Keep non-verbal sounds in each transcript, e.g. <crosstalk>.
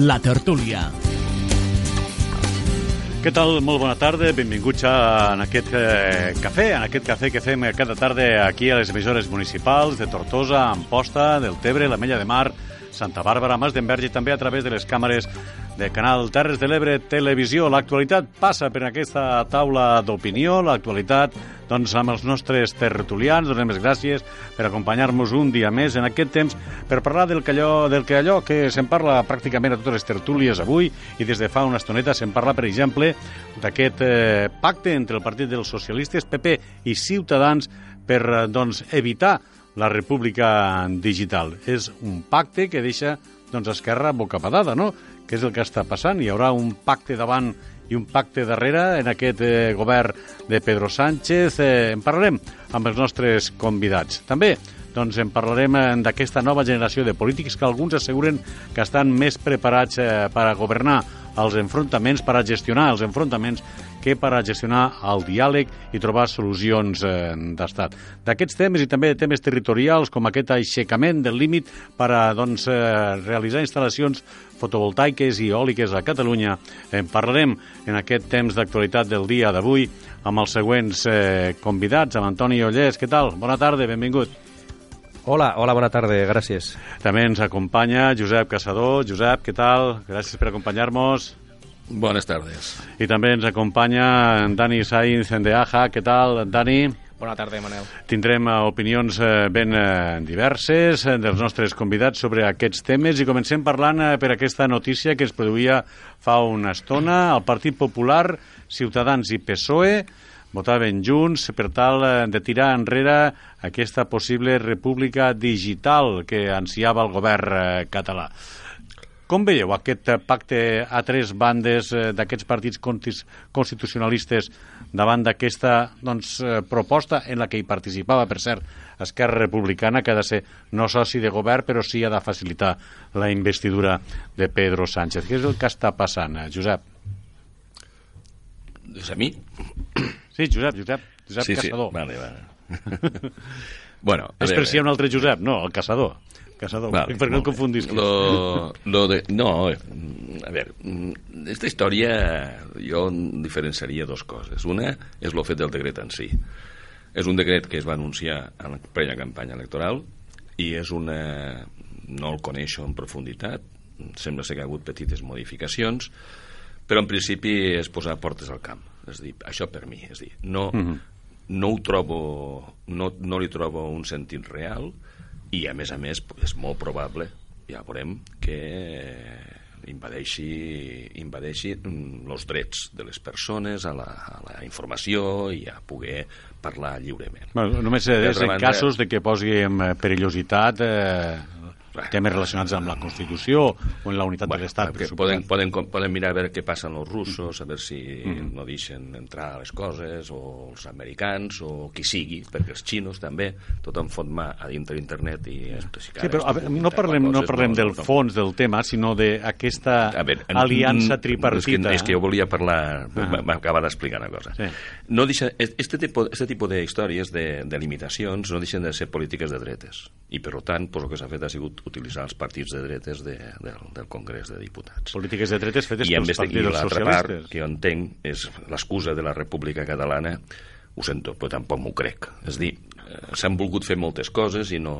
La tertúlia. Què tal? Molt bona tarda, benvinguts a, en aquest eh, cafè, en aquest cafè que fem cada tarda aquí a les emissores municipals de Tortosa, Amposta, del Tebre, la Mella de Mar, Santa Bàrbara, Mas d'Enverge i també a través de les càmeres de Canal Terres de l'Ebre Televisió. L'actualitat passa per aquesta taula d'opinió, l'actualitat doncs, amb els nostres tertulians. Donem les gràcies per acompanyar-nos un dia més en aquest temps per parlar del que allò, del que, allò que se'n parla pràcticament a totes les tertúlies avui i des de fa una estoneta se'n parla, per exemple, d'aquest eh, pacte entre el Partit dels Socialistes, PP i Ciutadans per eh, doncs, evitar la república digital. És un pacte que deixa doncs, Esquerra bocabadada, no? Què és el que està passant? Hi haurà un pacte davant i un pacte darrere en aquest eh, govern de Pedro Sánchez. Eh, en parlarem amb els nostres convidats. També doncs en parlarem eh, d'aquesta nova generació de polítics que alguns asseguren que estan més preparats eh, per a governar els enfrontaments, per a gestionar els enfrontaments que per a gestionar el diàleg i trobar solucions eh, d'estat. D'aquests temes i també temes territorials com aquest aixecament del límit per a doncs, eh, realitzar instal·lacions fotovoltaiques i eòliques a Catalunya. En parlarem en aquest temps d'actualitat del dia d'avui amb els següents eh, convidats, amb Antoni Ollés. Què tal? Bona tarda, benvingut. Hola, hola, bona tarda, gràcies. També ens acompanya Josep Caçador. Josep, què tal? Gràcies per acompanyar-nos. Buenas tardes. I també ens acompanya Dani Sainz de Aja. Què tal, Dani? Bona tarda, Manel. Tindrem eh, opinions eh, ben eh, diverses dels nostres convidats sobre aquests temes i comencem parlant per aquesta notícia que es produïa fa una estona. El Partit Popular, Ciutadans i PSOE votaven junts per tal de tirar enrere aquesta possible república digital que ansiava el govern català. Com veieu aquest eh, pacte a tres bandes eh, d'aquests partits constitucionalistes davant d'aquesta doncs, eh, proposta en la que hi participava, per cert, Esquerra Republicana, que ha de ser no soci de govern, però sí ha de facilitar la investidura de Pedro Sánchez. Què és el que està passant, Josep? ¿Es a mí? Sí, Josep, Josep, Josep sí, Caçador. sí. Vale, vale. <laughs> bueno, És si hi ha un altre Josep, no, el Caçador. Caçador, Vale, per no confundisques. Lo, lo de, no, a ver, mm, esta història jo en diferenciaria dos coses. Una és el fet del decret en si. És un decret que es va anunciar en la prèvia campanya electoral i és una... no el coneixo en profunditat, sembla ser que ha hagut petites modificacions, però en principi és posar portes al camp. És a dir, això per mi, és dir, no, no ho trobo, no, no li trobo un sentit real i a més a més és molt probable, ja veurem, que invadeixi, invadeixi els drets de les persones a la, a la informació i a poder parlar lliurement. Bueno, només és en banda- casos de que posi en perillositat eh, temes relacionats amb la Constitució o en la unitat de l'Estat. poden, poden, poden mirar a veure què passa amb els russos, a veure si no deixen entrar les coses, o els americans, o qui sigui, perquè els xinos també, tothom fot mà a dintre d'internet i... Sí, Sí, però a veure, no parlem, no parlem del fons del tema, sinó d'aquesta aliança mm, tripartita. És que, és que jo volia parlar, Ah. m'acaba d'explicar una cosa. Sí. No deixa, este, tipo, este tipo de històries de, de limitacions no deixen de ser polítiques de dretes. I, per tant, pues, el que s'ha fet ha sigut utilitzar els partits de dretes de, del, del Congrés de Diputats. Polítiques de dretes fetes I, pels i partits dels l'altra part que jo entenc és l'excusa de la República Catalana ho sento, però tampoc m'ho crec. És dir, eh, s'han volgut fer moltes coses i no...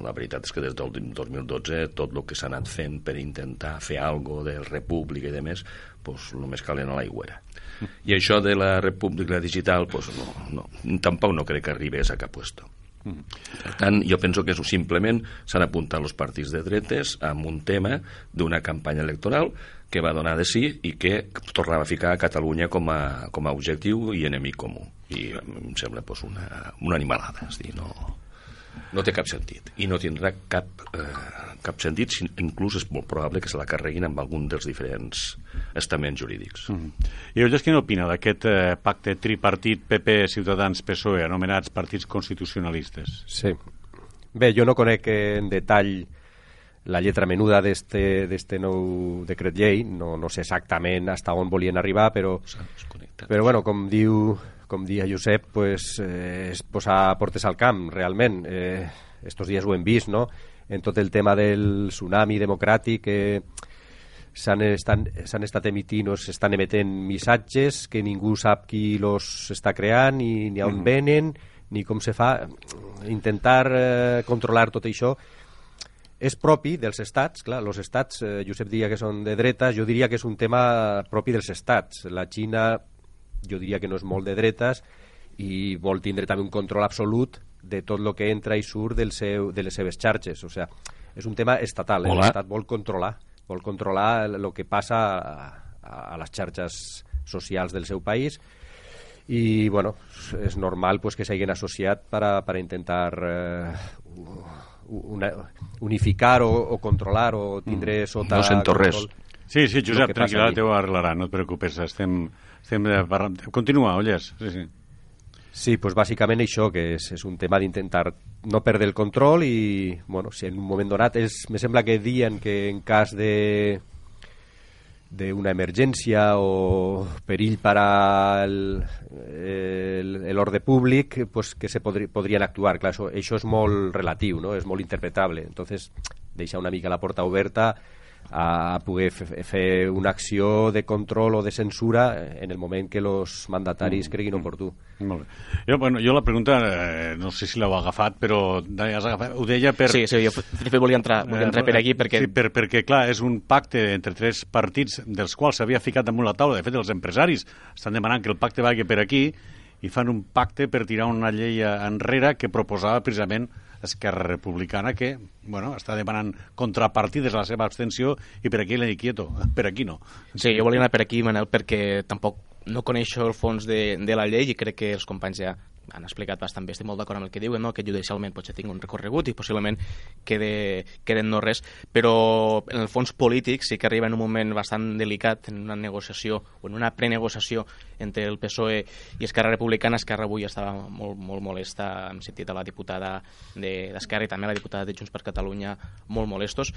La veritat és que des del 2012 tot el que s'ha anat fent per intentar fer algo de República i de més, pues, només calen a l'aigüera. I això de la República Digital, pues, no, no, tampoc no crec que arribés a cap puesto. Per tant, jo penso que simplement s'han apuntat els partits de dretes amb un tema d'una campanya electoral que va donar de sí i que tornava a ficar a Catalunya com a, com a objectiu i enemic comú. I em sembla pues, una, una animalada. És dir, no, no té cap sentit. I no tindrà cap, eh, cap sentit, inclús és molt probable que se la carreguin amb algun dels diferents estaments jurídics. Mm. I Ollés, quina opina d'aquest eh, pacte tripartit PP, Ciutadans, PSOE, anomenats partits constitucionalistes? Sí. Bé, jo no conec en detall la lletra menuda d'este d'este nou decret llei, no, no sé exactament hasta on volien arribar, però, però bueno, com diu com dia Josep, pues, eh, és posar portes al camp, realment. Eh, estos dies ho hem vist, no? en tot el tema del tsunami democràtic que s'han estat emitint o s'estan emetent missatges que ningú sap qui los està creant ni, ni on mm. venen ni com se fa intentar eh, controlar tot això és propi dels estats, clar, els estats, eh, Josep diria que són de dretes, jo diria que és un tema propi dels estats. La Xina, jo diria que no és molt de dretes i vol tindre també un control absolut de tot el que entra i surt del seu, de les seves xarxes. O sea, és un tema estatal, eh? l'estat vol controlar, vol controlar el que passa a, a les xarxes socials del seu país i bueno, és normal pues, que s'hagin associat per a, per a intentar eh, una, unificar o, o controlar o tindre mm. sota... No sento res. Sí, sí, Josep, tranquil·la, te ho arreglarà, no et preocupes, estem... estem parlant... Continua, Olles, sí, sí. Sí, pues bàsicament això, que és, és un tema d'intentar no perdre el control i, bueno, si en un moment donat és, me sembla que diuen que en cas de d'una emergència o perill per a l'ordre públic pues, que se podri, podrien actuar. Clar, això, això és molt relatiu, no? és molt interpretable. Entonces, deixa una mica la porta oberta a poder fer una acció de control o de censura en el moment que els mandataris mm. creguin oportú. Molt bé. Jo, bueno, jo la pregunta, eh, no sé si l'heu agafat, però has agafat, ho deia per... Sí, sí, jo de fet volia entrar, volia entrar per aquí perquè... Sí, per, perquè, clar, és un pacte entre tres partits dels quals s'havia ficat damunt la taula. De fet, els empresaris estan demanant que el pacte vagi per aquí i fan un pacte per tirar una llei enrere que proposava precisament Esquerra Republicana que bueno, està demanant contrapartides a la seva abstenció i per aquí l'he quieto, per aquí no. Sí, jo volia anar per aquí, Manel, perquè tampoc no coneixo el fons de, de la llei i crec que els companys ja han explicat bastant bé, estic molt d'acord amb el que diuen, no? que judicialment potser tingui un recorregut i possiblement quede, queden no res, però en el fons polític sí que arriba en un moment bastant delicat en una negociació o en una prenegociació entre el PSOE i Esquerra Republicana. Esquerra avui estava molt, molt molesta, hem sentit a la diputada d'Esquerra de, i també a la diputada de Junts per Catalunya molt molestos.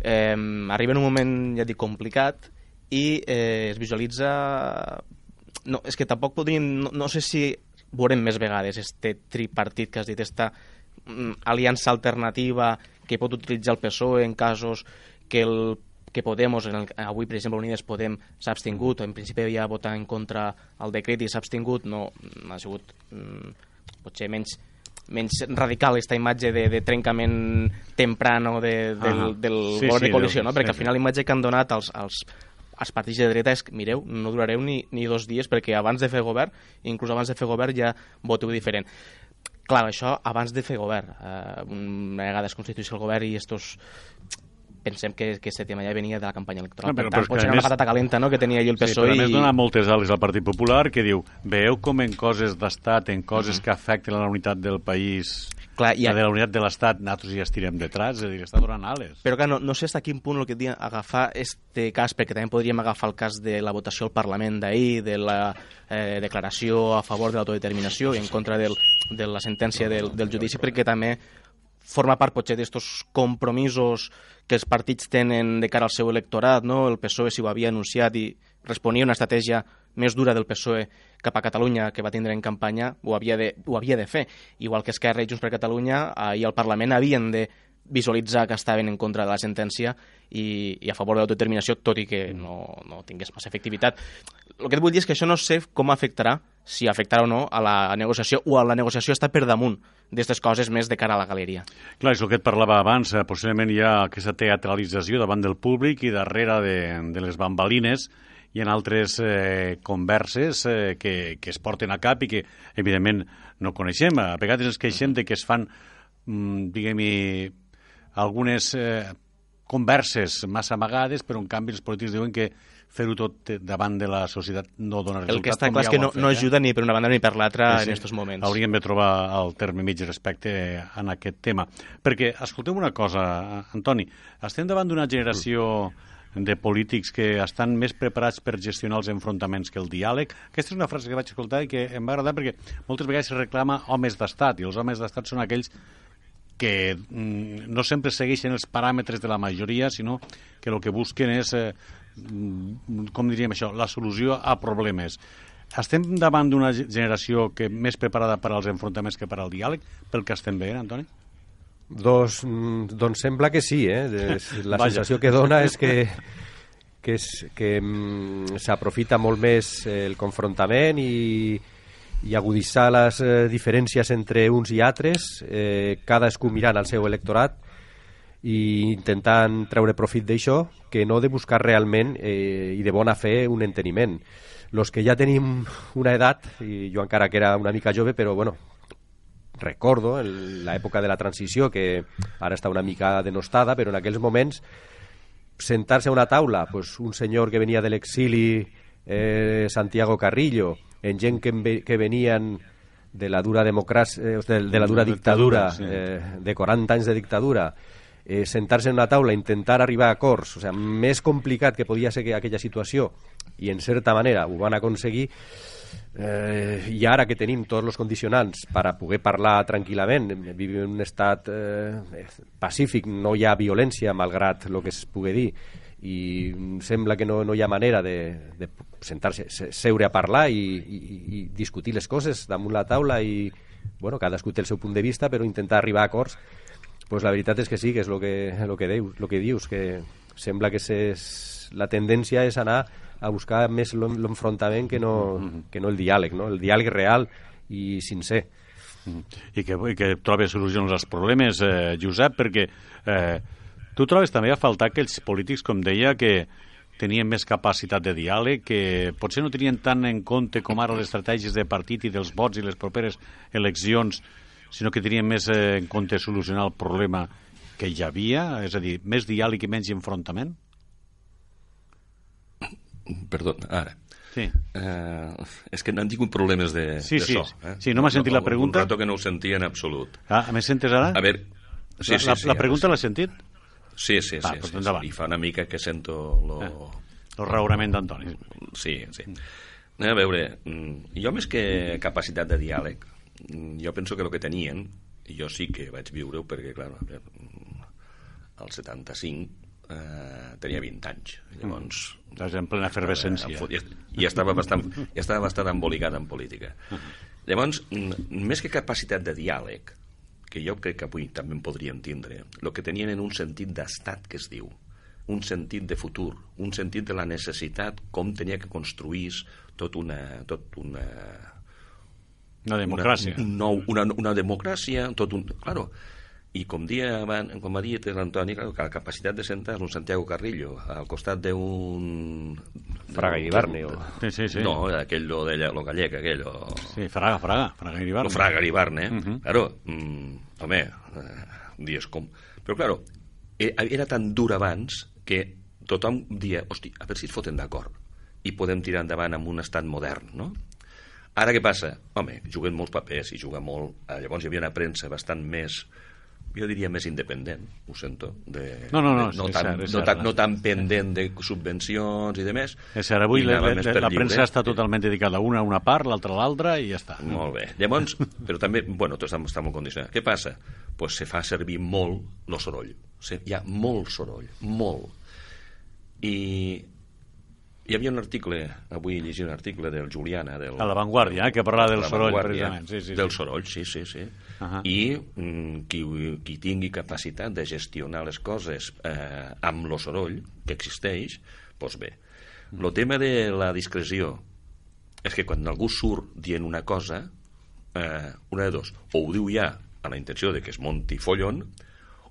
Eh, arriba en un moment, ja dic, complicat i eh, es visualitza no, és que tampoc podríem, no, no sé si veurem més vegades este tripartit que has dit, esta mm, aliança alternativa que pot utilitzar el PSOE en casos que el que Podemos, en el, avui per exemple Unides Podem s'ha abstingut, o en principi havia votat en contra el decret i s'ha abstingut, no, ha sigut mm, potser menys menys radical aquesta imatge de, de trencament temprano de, del, ah, del sí, govern sí, de coalició, no? perquè sí, al final l'imatge que han donat als, als, els partits de dreta és mireu, no durareu ni, ni dos dies perquè abans de fer govern, inclús abans de fer govern ja voteu diferent. Clar, això abans de fer govern. Eh, una vegada es constituïssi el govern i estos pensem que, que aquest tema ja venia de la campanya electoral. No, però, per tant, potser era una patata calenta no, que tenia allà el PSOE. Sí, però a més dona moltes ales al Partit Popular que diu, veieu com en coses d'estat, en coses uh -huh. que afecten la unitat del país Clar, i... De la unitat de l'Estat, nosaltres ja estirem detrás, és a dir, està donant ales. Però clar, no, no sé fins a quin punt el que diuen agafar este cas, perquè també podríem agafar el cas de la votació al Parlament d'ahir, de la eh, declaració a favor de l'autodeterminació i en contra del, de la sentència del, del judici, perquè també forma part potser d'estos compromisos que els partits tenen de cara al seu electorat, no? El PSOE s'hi ho havia anunciat i responia una estratègia més dura del PSOE cap a Catalunya que va tindre en campanya ho havia de, ho havia de fer. Igual que Esquerra i Junts per Catalunya ahir al Parlament havien de visualitzar que estaven en contra de la sentència i, i a favor de l'autodeterminació, tot i que no, no tingués massa efectivitat. El que et vull dir és que això no sé com afectarà, si afectarà o no, a la negociació, o a la negociació està per damunt d'aquestes coses més de cara a la galeria. Clar, és el que et parlava abans, eh, possiblement hi ha aquesta teatralització davant del públic i darrere de, de les bambalines hi ha altres eh, converses eh, que, que es porten a cap i que, evidentment, no coneixem. A vegades ens queixem de que es fan, mm, diguem-hi, algunes eh, converses massa amagades, però en canvi els polítics diuen que fer-ho tot davant de la societat no dona resultat. El que està clar és que no, no ajuda ni per una banda ni per l'altra sí, sí. en aquests moments. Hauríem de trobar el terme mig respecte en aquest tema. Perquè, escolteu una cosa, Antoni, estem davant d'una generació mm de polítics que estan més preparats per gestionar els enfrontaments que el diàleg. Aquesta és una frase que vaig escoltar i que em va agradar perquè moltes vegades se reclama homes d'estat i els homes d'estat són aquells que mm, no sempre segueixen els paràmetres de la majoria, sinó que el que busquen és, eh, mm, com diríem això, la solució a problemes. Estem davant d'una generació que més preparada per als enfrontaments que per al diàleg, pel que estem veient, Antoni? Doncs, doncs sembla que sí, eh? <laughs> La sensació que dona és que que, és, que mm, s'aprofita molt més el confrontament i, i agudissar les eh, diferències entre uns i altres, eh, cadascú mirant al seu electorat i intentant treure profit d'això que no de buscar realment eh, i de bona fe un enteniment. Los que ja tenim una edat, i jo encara que era una mica jove, però bueno, recordo l'època de la transició, que ara està una mica denostada, però en aquells moments sentarse a una taula, pues un senyor que venia de l'exili, eh, Santiago Carrillo, en gent que, que venien de la dura democràcia, eh, de, de la dura Dictadura, eh, de 40 anys de dictadura, eh, sentar-se en una taula, intentar arribar a acords, o sigui, més complicat que podia ser que aquella situació, i en certa manera ho van aconseguir, eh, i ara que tenim tots els condicionants per a poder parlar tranquil·lament, vivim en un estat eh, pacífic, no hi ha violència, malgrat el que es pugui dir, i sembla que no, no hi ha manera de, de sentar-se, se- seure a parlar i, i, i discutir les coses damunt la taula i, bueno, cadascú té el seu punt de vista, però intentar arribar a acords pues la veritat és que sí, que és el que, lo que, dius, lo que dius, que sembla que ses, la tendència és anar a buscar més l'en- l'enfrontament que, no, que no el diàleg, no? el diàleg real i sincer. i que, i que trobes solucions als problemes, eh, Josep, perquè eh, tu trobes també a faltar aquells polítics, com deia, que tenien més capacitat de diàleg, que potser no tenien tant en compte com ara les estratègies de partit i dels vots i les properes eleccions, sinó que tenien més eh, en compte solucionar el problema que hi havia, és a dir, més diàleg i menys enfrontament? Perdó, ara. Sí. Eh, és que no han tingut problemes de, Sí, de sí, so. sí. Eh? Sí, no m'has sentit la pregunta? Un rato que no ho sentia en absolut. Ah, més, sentes ara? A veure... Sí, la, sí, la, sí, la pregunta sí. l'has sentit? Sí, sí, Va, sí, doncs sí, endavant. sí. I fa una mica que sento lo... El raonament d'Antoni. Sí, sí. Anem a veure, mm, jo més que capacitat de diàleg, mm, jo penso que el que tenien, jo sí que vaig viure-ho, perquè, clar, mm, al 75 eh, tenia 20 anys. Llavors, Estàs en plena efervescència. i, i estava bastant, i estava bastant embolicat en política. Llavors, mm, més que capacitat de diàleg, que jo crec que avui també en podríem tindre, el que tenien en un sentit d'estat que es diu, un sentit de futur, un sentit de la necessitat, com tenia que construir tot una, tot una, Una democràcia. una, un nou, una, una democràcia, tot un... Claro, i com, dia, com ha dit l'Antoni, la capacitat de sentar un Santiago Carrillo al costat d'un... Fraga d'un- Iribarne, o- Sí, sí, sí. No, aquell lo, de, lo gallec, aquell, o... Sí, Fraga, Fraga, Fraga Iribarne. Lo Fraga Iribarne, eh? Mhm. Claro, mm, home, eh, dies com... Però, claro, e- era tan dur abans que tothom dia, hosti, a veure si es foten d'acord i podem tirar endavant amb un estat modern, no? Ara què passa? Home, juguen molts papers i juga molt... Eh, llavors hi havia una premsa bastant més jo diria més independent, ho sento de, No, no, no, de, no, tan, cert, no, tan, no tan pendent de subvencions i de més És cert, avui la, la, la, premsa està totalment dedicada una a una part, l'altra a l'altra i ja està. Molt bé. Llavors, <laughs> però també, bueno, tot està, està molt condicionat. Què passa? Pues se fa servir molt el soroll. Se, hi ha molt soroll, molt. I hi havia un article, avui he llegit un article del Juliana, del, A l'avantguàrdia, eh, que parlava del La soroll, Vanguardia, precisament. Sí, sí, del sí. soroll, sí, sí, sí. Ahà. I mm, qui, qui tingui capacitat de gestionar les coses eh, amb el soroll que existeix, doncs bé. El tema de la discreció és que quan algú surt dient una cosa, eh, una de dos, o ho diu ja a la intenció de que es monti follon,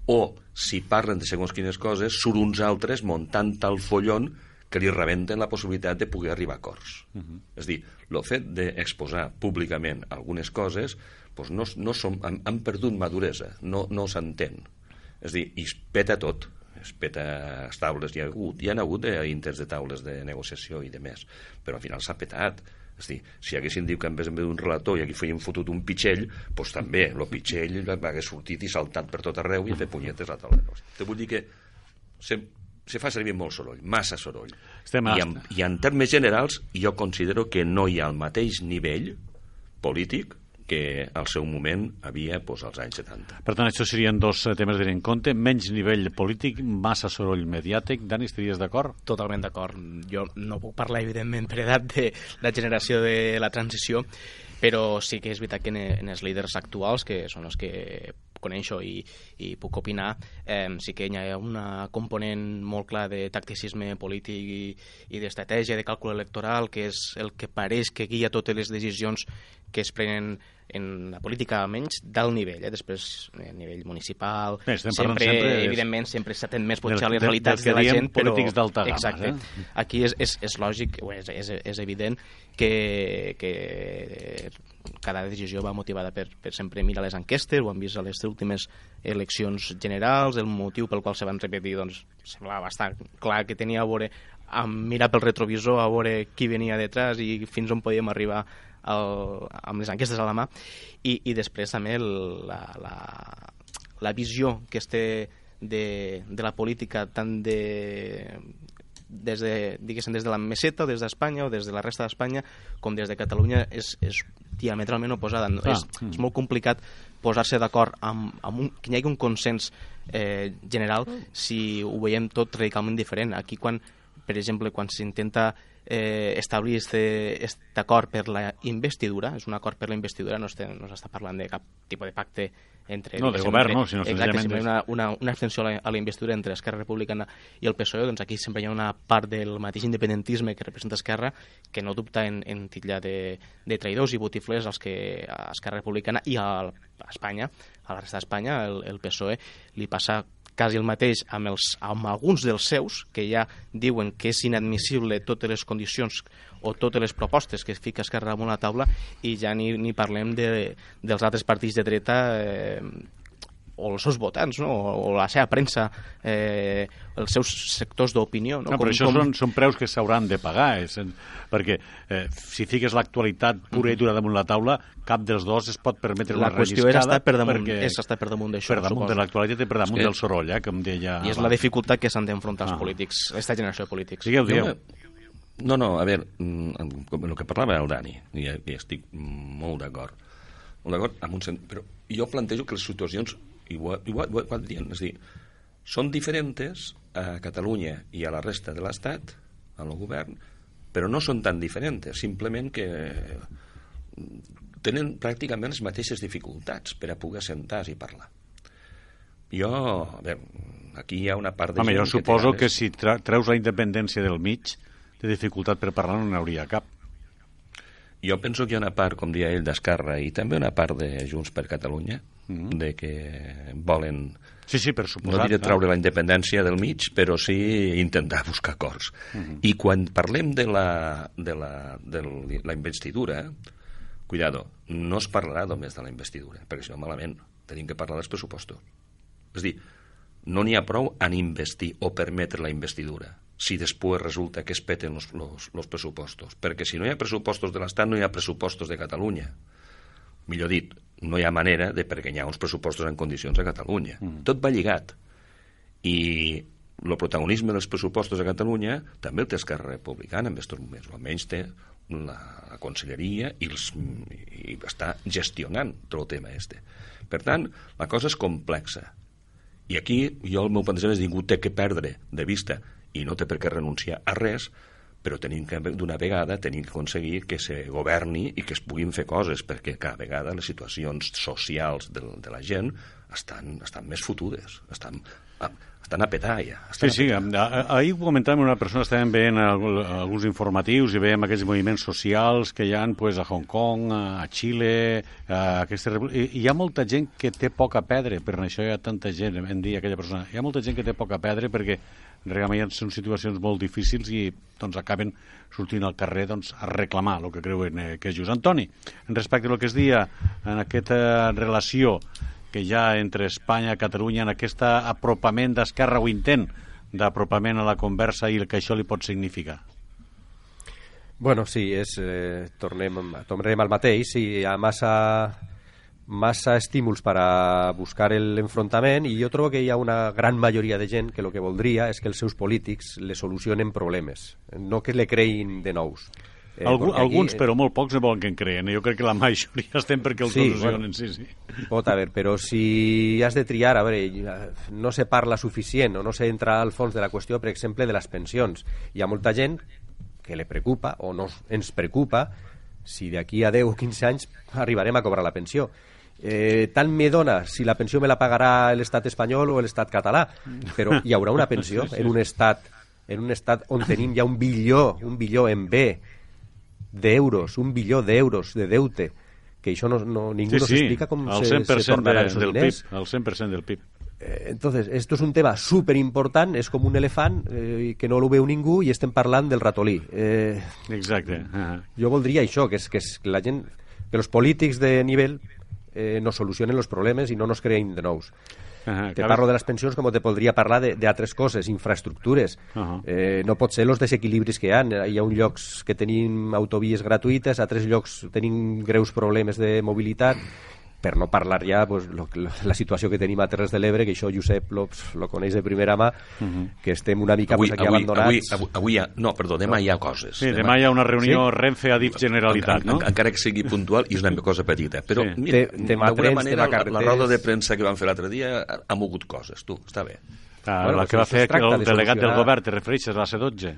o si parlen de segons quines coses, surt uns altres muntant tal follon que li rebenten la possibilitat de poder arribar a acords. Uh -huh. És a dir, el fet d'exposar públicament algunes coses doncs no, no som, han, han perdut maduresa, no, no s'entén. És a dir, i es peta tot, es peta les taules, hi ha hagut, hi ha hagut eh, intents de taules de negociació i de més, però al final s'ha petat. És dir, si haguessin dit que en vez d'un relator i aquí feien fotut un pitxell, doncs també, el pitxell hagués sortit i saltat per tot arreu i fet punyetes a la taula. Te vull dir que se, se fa servir molt soroll, massa soroll. Estem I en, I en termes generals, jo considero que no hi ha el mateix nivell polític que al seu moment havia doncs, als anys 70. Per tant, això serien dos eh, temes a tenir en compte. Menys nivell polític, massa soroll mediàtic. Dani, estaries d'acord? Totalment d'acord. Jo no puc parlar, evidentment, per edat de la generació de la transició, però sí que és veritat que en, els líders actuals, que són els que coneixo i, i puc opinar, eh, sí que hi ha una component molt clar de tacticisme polític i, i d'estratègia, de càlcul electoral, que és el que pareix que guia totes les decisions que es prenen en la política almenys d'alt nivell, eh? després a nivell municipal, Bé, sempre, sempre és... evidentment sempre s'atén més potser a les realitats de la gent, però... polítics d'alta gamma, Exacte. eh? Aquí és, és, és lògic, o és, és, és evident que, que cada decisió va motivada per, per sempre mirar les enquestes, ho hem vist a les últimes eleccions generals, el motiu pel qual se van repetir doncs, semblava bastant clar que tenia a veure amb mirar pel retrovisor a veure qui venia detrás i fins on podíem arribar el, amb les enquestes a la mà i, i després també el, la, la, la visió que es té de, de la política tant de des de, diguéssim, des de la meseta o des d'Espanya o des de la resta d'Espanya com des de Catalunya és, és diametralment oposada. No? Clar. És, és molt complicat posar-se d'acord amb, amb un, que hi hagi un consens eh, general si ho veiem tot radicalment diferent. Aquí, quan, per exemple, quan s'intenta eh, establir aquest acord per la investidura, és un acord per la investidura, no s'està no s'està parlant de cap tipus de pacte entre... No, de govern, entre- no, sinó Exacte, senzillament una, una, una abstenció a la, a la investidura entre Esquerra Republicana i el PSOE, doncs aquí sempre hi ha una part del mateix independentisme que representa Esquerra que no dubta en, en titllar de, de traïdors i botiflers als que a Esquerra Republicana i a, a Espanya, a la resta d'Espanya, el, el PSOE li passa quasi el mateix amb, els, amb alguns dels seus, que ja diuen que és inadmissible totes les condicions o totes les propostes que fica Esquerra damunt la taula i ja ni, ni parlem de, dels altres partits de dreta eh, o els seus votants, no? o, o la seva premsa, eh, els seus sectors d'opinió. No? No, però això són, són preus que s'hauran de pagar, és, perquè eh, si fiques l'actualitat pura i dura damunt la taula, cap dels dos es pot permetre la una qüestió és relliscada estar per damunt, perquè- és estar per damunt d'això, per damunt suposo. de l'actualitat i per damunt que- del soroll, eh, com deia... I és la dificultat que s'han d'enfrontar els Ah. polítics, aquesta generació de polítics. Digueu, Jo digueu. No, no, a veure, mm, com el que parlava el Dani, i, i estic molt d'acord, molt d'acord amb un sent... Però jo plantejo que les situacions, i ho, i ho, ho, ho he dient, és a dir, són diferents a Catalunya i a la resta de l'Estat, al govern, però no són tan diferents, simplement que mm, tenen pràcticament les mateixes dificultats per a poder sentar-se i parlar. Jo, a veure, aquí hi ha una part de Home, jo que suposo ganes- que si treus la independència del mig, de dificultat per parlar no n'hi hauria cap. Jo penso que hi ha una part, com deia ell, d'Esquerra i també una part de Junts per Catalunya, Mhm. de que volen, Sí, sí, per suposat. no diré clar. treure la independència del mig, però sí intentar buscar acords. Mhm. I quan parlem de la, de la, de la investidura, cuidado, no es parlarà només de la investidura, perquè si no malament tenim que parlar dels pressupostos. És dir, no n'hi ha prou en investir o permetre la investidura si després resulta que es peten los, los pressupostos. Perquè si no hi ha pressupostos de l'Estat, no hi ha pressupostos de Catalunya. Millor dit, no hi ha manera de ha uns pressupostos en condicions a Catalunya. Mm. Tot va lligat. I el protagonisme dels pressupostos a Catalunya també el té Esquerra Republicana en aquests moments, o almenys té la, la conselleria i, els, i està gestionant tot el tema este. Per tant, la cosa és complexa. I aquí jo el meu plantejament és ningú té que perdre de vista i no té per què renunciar a res, però tenim que d'una vegada tenim que aconseguir que se governi i que es puguin fer coses, perquè cada vegada les situacions socials de, de la gent estan, estan més fotudes, estan, estan a petar ja. Sí, Estan sí, a petar. a- ahir ho comentàvem, una persona estàvem veient algu- alguns informatius i veiem aquests moviments socials que hi ha pues, a Hong Kong, a Xile, a aquestes... I, hi ha molta gent que té poc a perdre, per això hi ha tanta gent, em dia aquella persona, hi ha molta gent que té poc a perdre perquè realment són situacions molt difícils i doncs acaben sortint al carrer doncs, a reclamar el que creuen eh, que és just. Antoni, en respecte al que es dia en aquesta relació que hi ha entre Espanya i Catalunya en aquest apropament d'Esquerra o intent d'apropament a la conversa i el que això li pot significar. Bueno, sí, és, eh, tornem, tornem al mateix. Sí, hi ha massa, massa estímuls per a buscar l'enfrontament i jo trobo que hi ha una gran majoria de gent que el que voldria és que els seus polítics le solucionen problemes, no que le creïn de nous. Eh, Algú, aquí, alguns, però molt pocs, no volen que en creen. eh? Jo crec que la majoria <laughs> estem perquè el Sí, solucionen. bueno. Sí, sí. <laughs> Pot haver, però si has de triar, a veure, no se parla suficient o no se entra al fons de la qüestió, per exemple, de les pensions. Hi ha molta gent que le preocupa o no ens preocupa si d'aquí a 10 o 15 anys arribarem a cobrar la pensió. eh, tant me dona si la pensió me la pagarà l'estat espanyol o l'estat català, però hi haurà una pensió <laughs> en un estat en un estat on tenim ja un bilió, un bilió en B d'euros, un bilió d'euros de deute, que això no, no, ningú Sí, nos sí, explica com al se, 100% se tornarà de, del diners. PIB, al 100% del PIB. Eh, entonces, esto es un tema súper important, es com un elefant eh, que no lo veu ningú i estem parlant del ratolí. Eh, Exacte. Uh jo voldria això, que és que, és la gent, que els polítics de nivell eh, nos solucionen els problemes i no nos creïn de nous. -huh. Te parlo de les pensions com te podria parlar de- d'altres coses, infraestructures. Ahà. eh, no pot ser els desequilibris que hi ha. Hi ha uns llocs que tenim autovies gratuïtes, altres llocs tenim greus problemes de mobilitat, per no parlar ja pues, lo, lo, la situació que tenim a Terres de l'Ebre, que això Josep lo, lo coneix de primera mà, que estem una mica Avui, pues, aquí avui, avui, abandonats. avui, avui hi ha, no, perdó, demà hi ha coses. Sí, demà hi ha una reunió Renfe Adif Generalitat, en, no? en, encara que sigui puntual, i és una cosa petita. Però, Sí. mira, d'alguna manera, la, la roda de premsa que van fer l'altre dia ha, ha mogut coses, tu, està bé. Ah, Bueno, la que va fer el de delegat del govern, te refereixes a la C12?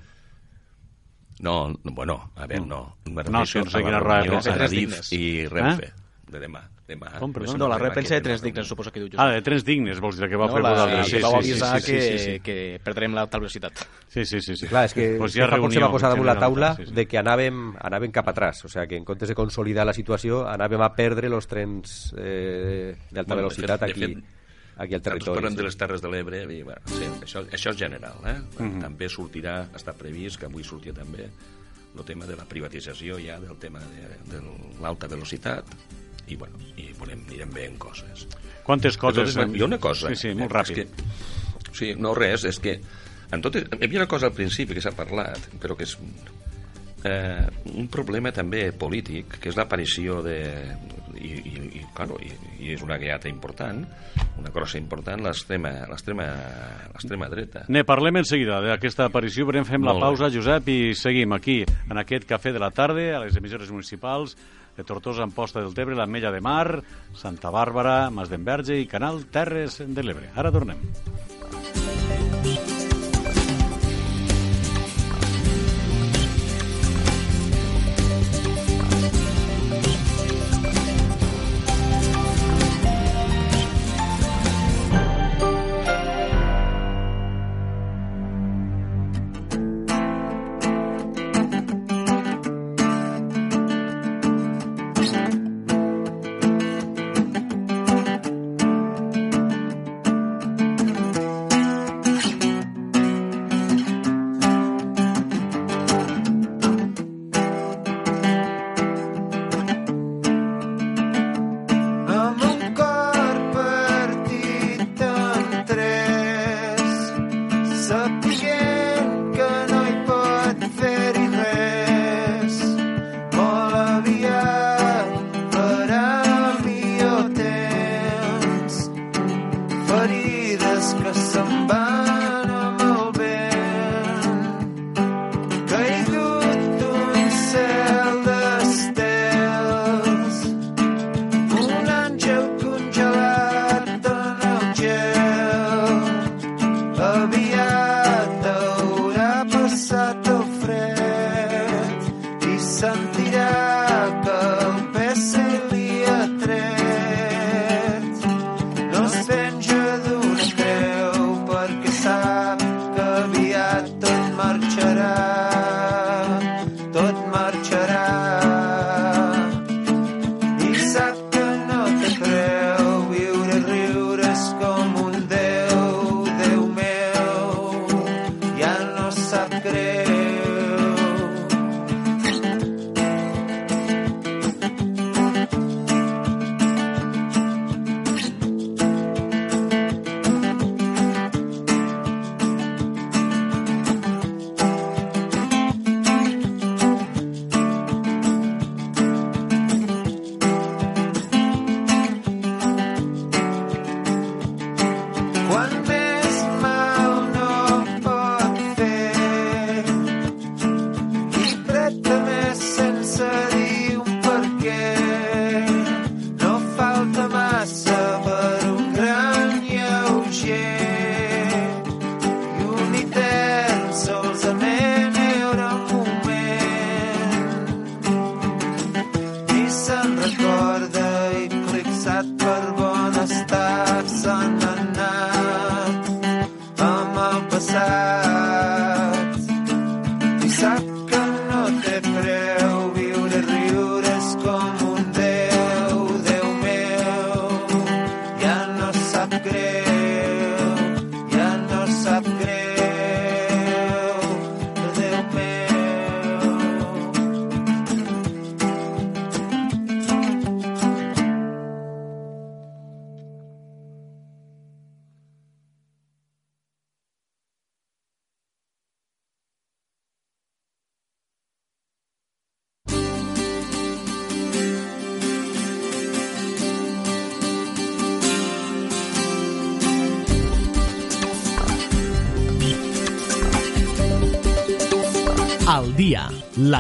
No, no, bueno, a veure, no. Me No, no sé a la quina roda de reunió premsa. a Tres Adif dignes. i Renfe, de demà. demà. Com, perdó? No, la repensa de tres dignes, suposo que diu Josep. Ah, de Trens Dignes, vols dir, que va no, fer la, Godalda. que vau avisar que, que perdrem l'alta velocitat. Sí, sí, sí. sí. Clar, és que, pues fa poc se va reunió posar damunt la taula sí, sí. de que anàvem, anàvem cap atrás, o sea, que en comptes de consolidar la situació anàvem a perdre els trens eh, d'alta Bueno, de velocitat de aquí, fet, aquí al Nosaltres territori. parlem de sí. les Terres de l'Ebre i, bueno, sí, això, això és general eh? Mhm. també sortirà, està previst que avui sortia també el tema de la privatització ja del tema de, de l'alta velocitat i, bueno, i volem, anirem bé en coses Quantes coses... totes, hi ha una cosa Sí, sí, eh, molt és ràpid. que, sí, no res, és que en tot, hi havia una cosa al principi que s'ha parlat però que és eh, un problema també polític que és l'aparició de i, i, i, claro, i, i és una guiata important una crossa important l'extrema dreta Ne parlem en seguida d'aquesta aparició, però fem la Molt bé. pausa, Josep, i seguim aquí, en aquest cafè de la tarda, a les emissores municipals de Tortosa, Amposta del Tebre, l'Ametlla de Mar, Santa Bàrbara, Mas d'Enverge i Canal Terres de l'Ebre. Ara tornem.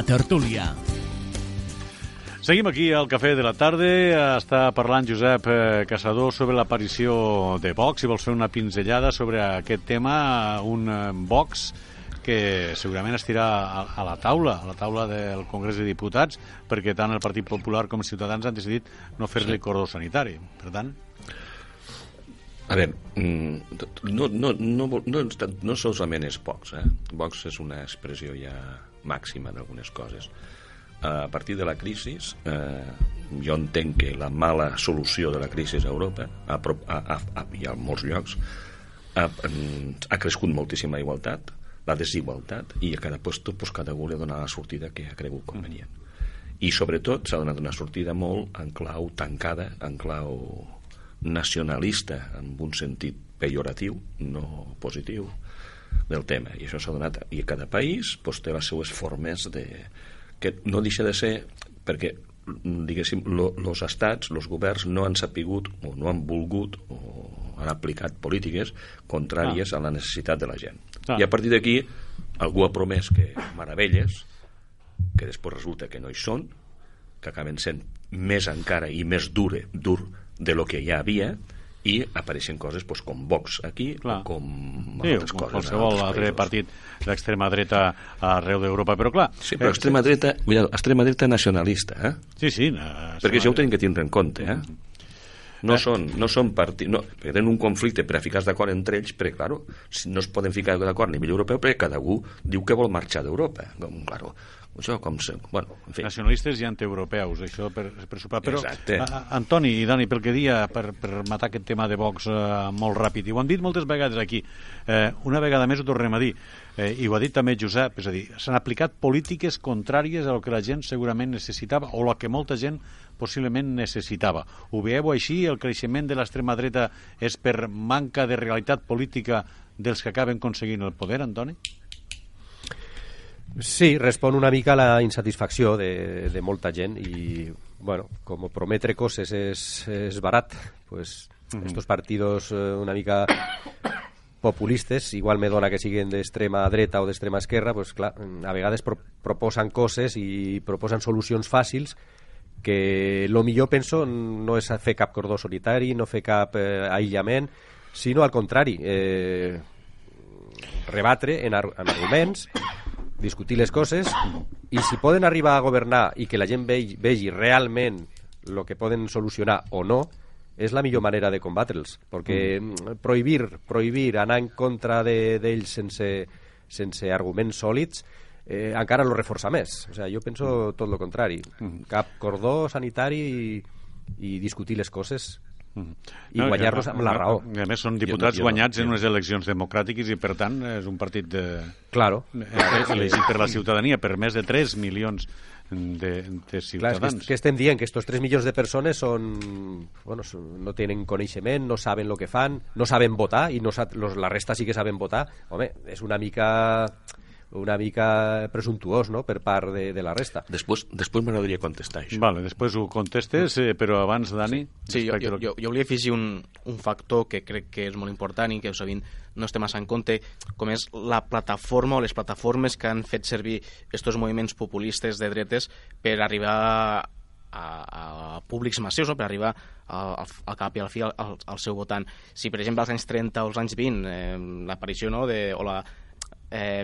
La tertúlia. Seguim aquí al Cafè de la Tarda. Està parlant Josep eh, Caçador sobre l'aparició de Vox. Si vols fer una pinzellada sobre aquest tema, un eh, Vox que segurament estirà a, a la taula, a la taula del Congrés de Diputats, perquè tant el Partit Popular com Ciutadans han decidit no fer-li cordó sanitari. Per tant... A veure, mm, no, no, no, no, no solament és Vox, eh? Vox és una expressió ja màxima d'algunes coses. A partir de la crisi, eh, jo entenc que la mala solució de la crisi a Europa, a, a, a, a, i a molts llocs, ha, ha crescut moltíssima igualtat, la desigualtat, i a cada lloc pues, cada li dona la sortida que ha cregut convenient. I sobretot s'ha donat una sortida molt en clau tancada, en clau nacionalista en un sentit pejoratiu, no positiu, del tema. I això s'ha donat... I cada país pues, té les seues formes de... que no deixa de ser... perquè diguéssim, els estats, els governs no han sapigut o no han volgut o han aplicat polítiques contràries ah. a la necessitat de la gent. Ah. I a partir d'aquí algú ha promès que meravelles que després resulta que no hi són que acaben sent més encara i més dure, dur de lo que ja havia i apareixen coses pues, com Vox aquí Clar. o com sí, altres coses. Qualsevol altre partit d'extrema dreta arreu d'Europa, però clar... Sí, però eh, extrema dreta, cuidado, extrema dreta nacionalista, eh? Sí, sí. Eh, Perquè això ho tenim que tindre en compte, eh? No eh. són, no són partits... No, tenen un conflicte per a ficar d'acord entre ells, però, claro, si no es poden ficar d'acord a nivell europeu perquè cada un diu que vol marxar d'Europa. Claro, això com se... Bueno, en fi. Nacionalistes i antieuropeus, això per, per sopar. Però, Exacte. A, Antoni i Dani, pel que dia, per, per matar aquest tema de Vox eh, molt ràpid, i ho han dit moltes vegades aquí, eh, una vegada més ho tornem a dir, eh, i ho ha dit també Josep, és a dir, s'han aplicat polítiques contràries al que la gent segurament necessitava o el que molta gent possiblement necessitava. Ho veieu així? El creixement de l'extrema dreta és per manca de realitat política dels que acaben aconseguint el poder, Antoni? Sí, respon una mica a la insatisfacció de, de molta gent i, bueno, com prometre coses és, és barat, pues mm -hmm. estos partidos eh, una mica populistes, igual me dona que siguen d'extrema dreta o d'extrema esquerra, pues clar, a vegades pro proposen coses i proposen solucions fàcils que lo millor penso no és fer cap cordó solitari, no fer cap eh, aïllament, sinó al contrari, eh, rebatre en, ar en arguments discutir les coses i si poden arribar a governar i que la gent vegi, vegi realment el que poden solucionar o no, és la millor manera de combatre'ls, perquè mm. prohibir, prohibir anar en contra d'ells de, sense, sense arguments sòlids eh, encara lo reforça més. O sigui, jo penso tot el contrari. Mm. Cap cordó sanitari i, i discutir les coses i no, guanyar-los amb la raó. A més, són diputats jo, jo, guanyats jo, en unes eleccions democràtiques i, per tant, és un partit de... Claro. elegit per la ciutadania, per més de 3 milions de, de ciutadans. Clar, que, que estem dient que estos 3 milions de persones són, bueno, no tenen coneixement, no saben el que fan, no saben votar i no, los, la resta sí que saben votar. Home, és una mica una mica presumptuós no? per part de, de la resta. Després, després m'agradaria contestar això. Vale, després ho contestes, eh, però abans, Dani... Sí, sí jo, jo, jo, jo volia afegir un, un factor que crec que és molt important i que sovint no estem massa en compte, com és la plataforma o les plataformes que han fet servir aquests moviments populistes de dretes per arribar a, a públics massius, no? per arribar al, al cap i al fi al, al seu votant. Si, per exemple, als anys 30 o als anys 20, eh, l'aparició no? de, o la, eh,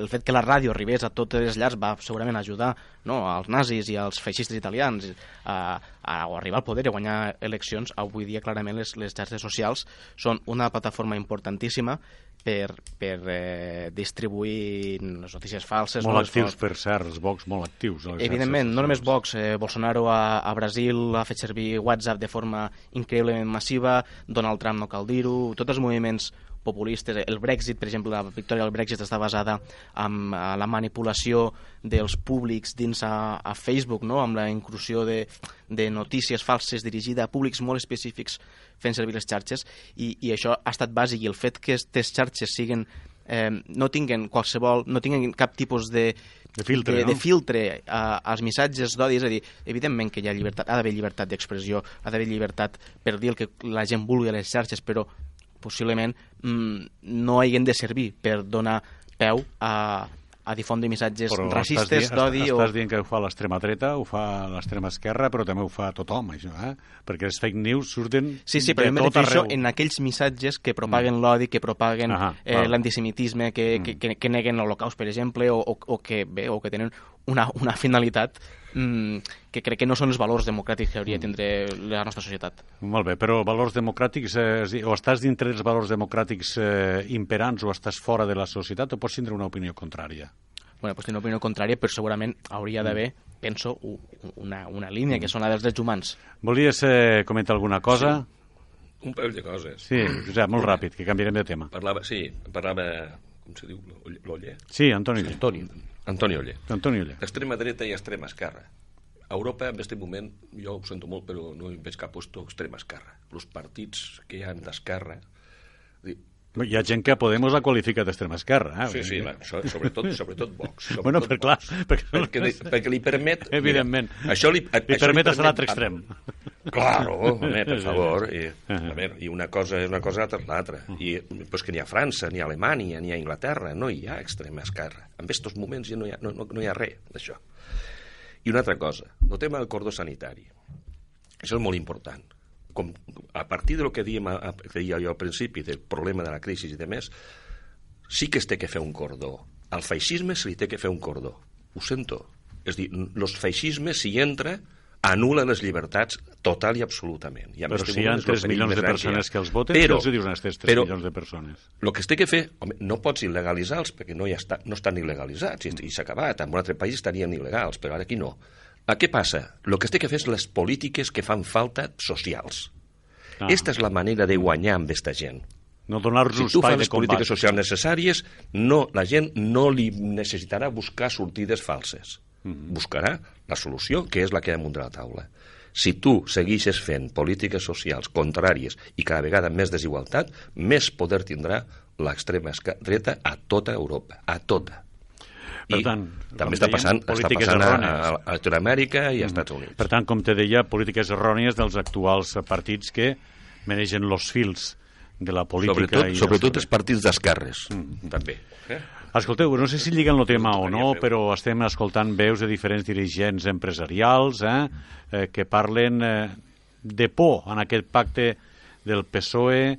el fet que la ràdio arribés a totes les llars va segurament ajudar no, als nazis i als feixistes italians a, a, a arribar al poder i guanyar eleccions. Avui dia, clarament, les, les xarxes socials són una plataforma importantíssima per, per eh, distribuir les notícies falses. Molt no, actius, per cert, els Vox molt actius. Evidentment, no només Vox. Eh, Bolsonaro a, a Brasil ha fet servir WhatsApp de forma increïblement massiva, Donald Trump no cal dir-ho, tots els moviments populistes. El Brexit, per exemple, la victòria del Brexit està basada en la manipulació dels públics dins a, a Facebook, no? amb la inclusió de, de notícies falses dirigida a públics molt específics fent servir les xarxes i, i això ha estat bàsic i el fet que aquestes xarxes siguen eh, no tinguen qualsevol, no tinguen cap tipus de, de filtre, de, no? de filtre a, als missatges d'odi, és a dir, evidentment que hi ha llibertat, ha d'haver llibertat d'expressió, ha d'haver llibertat per dir el que la gent vulgui a les xarxes, però possiblement mm, no hagin de servir per donar peu a, a difondre missatges Però racistes, d'odi... Estàs, O... estàs dient que ho fa l'extrema dreta, ho fa l'extrema esquerra, però també ho fa tothom, això, eh? Perquè els fake news surten Sí, sí, però jo tot refereixo arreu. en aquells missatges que propaguen mm. l'odi, que propaguen Ahà, eh, l'antisemitisme, que, Mm. que, que, que neguen l'Holocaust, per exemple, o, o, o, que, bé, o que tenen una, una finalitat mm, que crec que no són els valors democràtics que hauria Mm. de tindre la nostra societat. Molt bé, però valors democràtics, eh, o estàs dintre dels valors democràtics eh, imperants o estàs fora de la societat o pots tindre una opinió contrària? Bueno, pues tinc una opinió contrària, però segurament hauria d'haver, penso, u- una, una línia, que són la dels drets humans. Volies eh, comentar alguna cosa? Un parell de coses. Sí, Josep, molt ràpid, que canviarem de tema. Parlava, sí, parlava, com se diu, l'Oller? Sí, Antoni Oller. Toni. Antoni Oller. Antoni Oller. Extrema dreta i extrema esquerra. A Europa, en aquest moment, jo ho sento molt, però no hi veig cap puesto extrema esquerra. Els partits que hi ha d'esquerra... Hi ha gent que a Podemos la qualifica d'extrema esquerra. Eh? Sí, sí, la, sobretot, sobretot Vox. <laughs> Sobretot Bueno, per clar, perquè- perquè, li, perquè li permet... Evidentment. Mira, això li, Li permet estar a l'altre extrem. Claro, home, per favor. I, a veure, I una cosa és una cosa altra l'altra. I pues que ni a França, ni a Alemanya, ni a Inglaterra no hi ha extrema esquerra. En aquests moments ja no hi ha, no, no, no hi ha res d'això. I una altra cosa, el tema del cordó sanitari. Això és molt important. Com, a partir de lo que dèiem, a, que deia jo al principi, del problema de la crisi i de més, sí que es té que fer un cordó. Al feixisme se li té que fer un cordó. Ho sento. És dir, els feixismes, si entra, anul·la les llibertats total i absolutament. I Però si hi ha és el 3 perill milions de persones que els voten, però, els dius a aquestes 3 però, milions de persones? el que es té que fer, home, no pots il·legalitzar-los perquè no, hi està, no estan il·legalitzats i, i s'ha acabat. En un altre país estarien il·legals, però ara aquí no. A què passa? El que es té que fer és les polítiques que fan falta socials. Ah. Esta és la manera de guanyar amb aquesta gent. No donar-los Si tu fas les combat. polítiques socials necessàries, no, la gent no li necessitarà buscar sortides falses. Mhm. Buscarà la solució, que és la que hi ha damunt de la taula. Si tu segueixes fent polítiques socials contràries i cada vegada més desigualtat, més poder tindrà l'extrema dreta a tota Europa, a tota. Per I tant, també està dèiem, passant, està passant a, errònies. a, a Sud-amèrica i als Estats Units. Per tant, com te deia, polítiques errònies dels actuals partits que manegen los fils de la política. Sobretot, i sobretot els... partits d'esquerres, també. Eh? Escolteu, no sé si lliguen el tema o no, però estem escoltant veus de diferents dirigents empresarials eh, eh, que parlen eh, de por en aquest pacte del PSOE,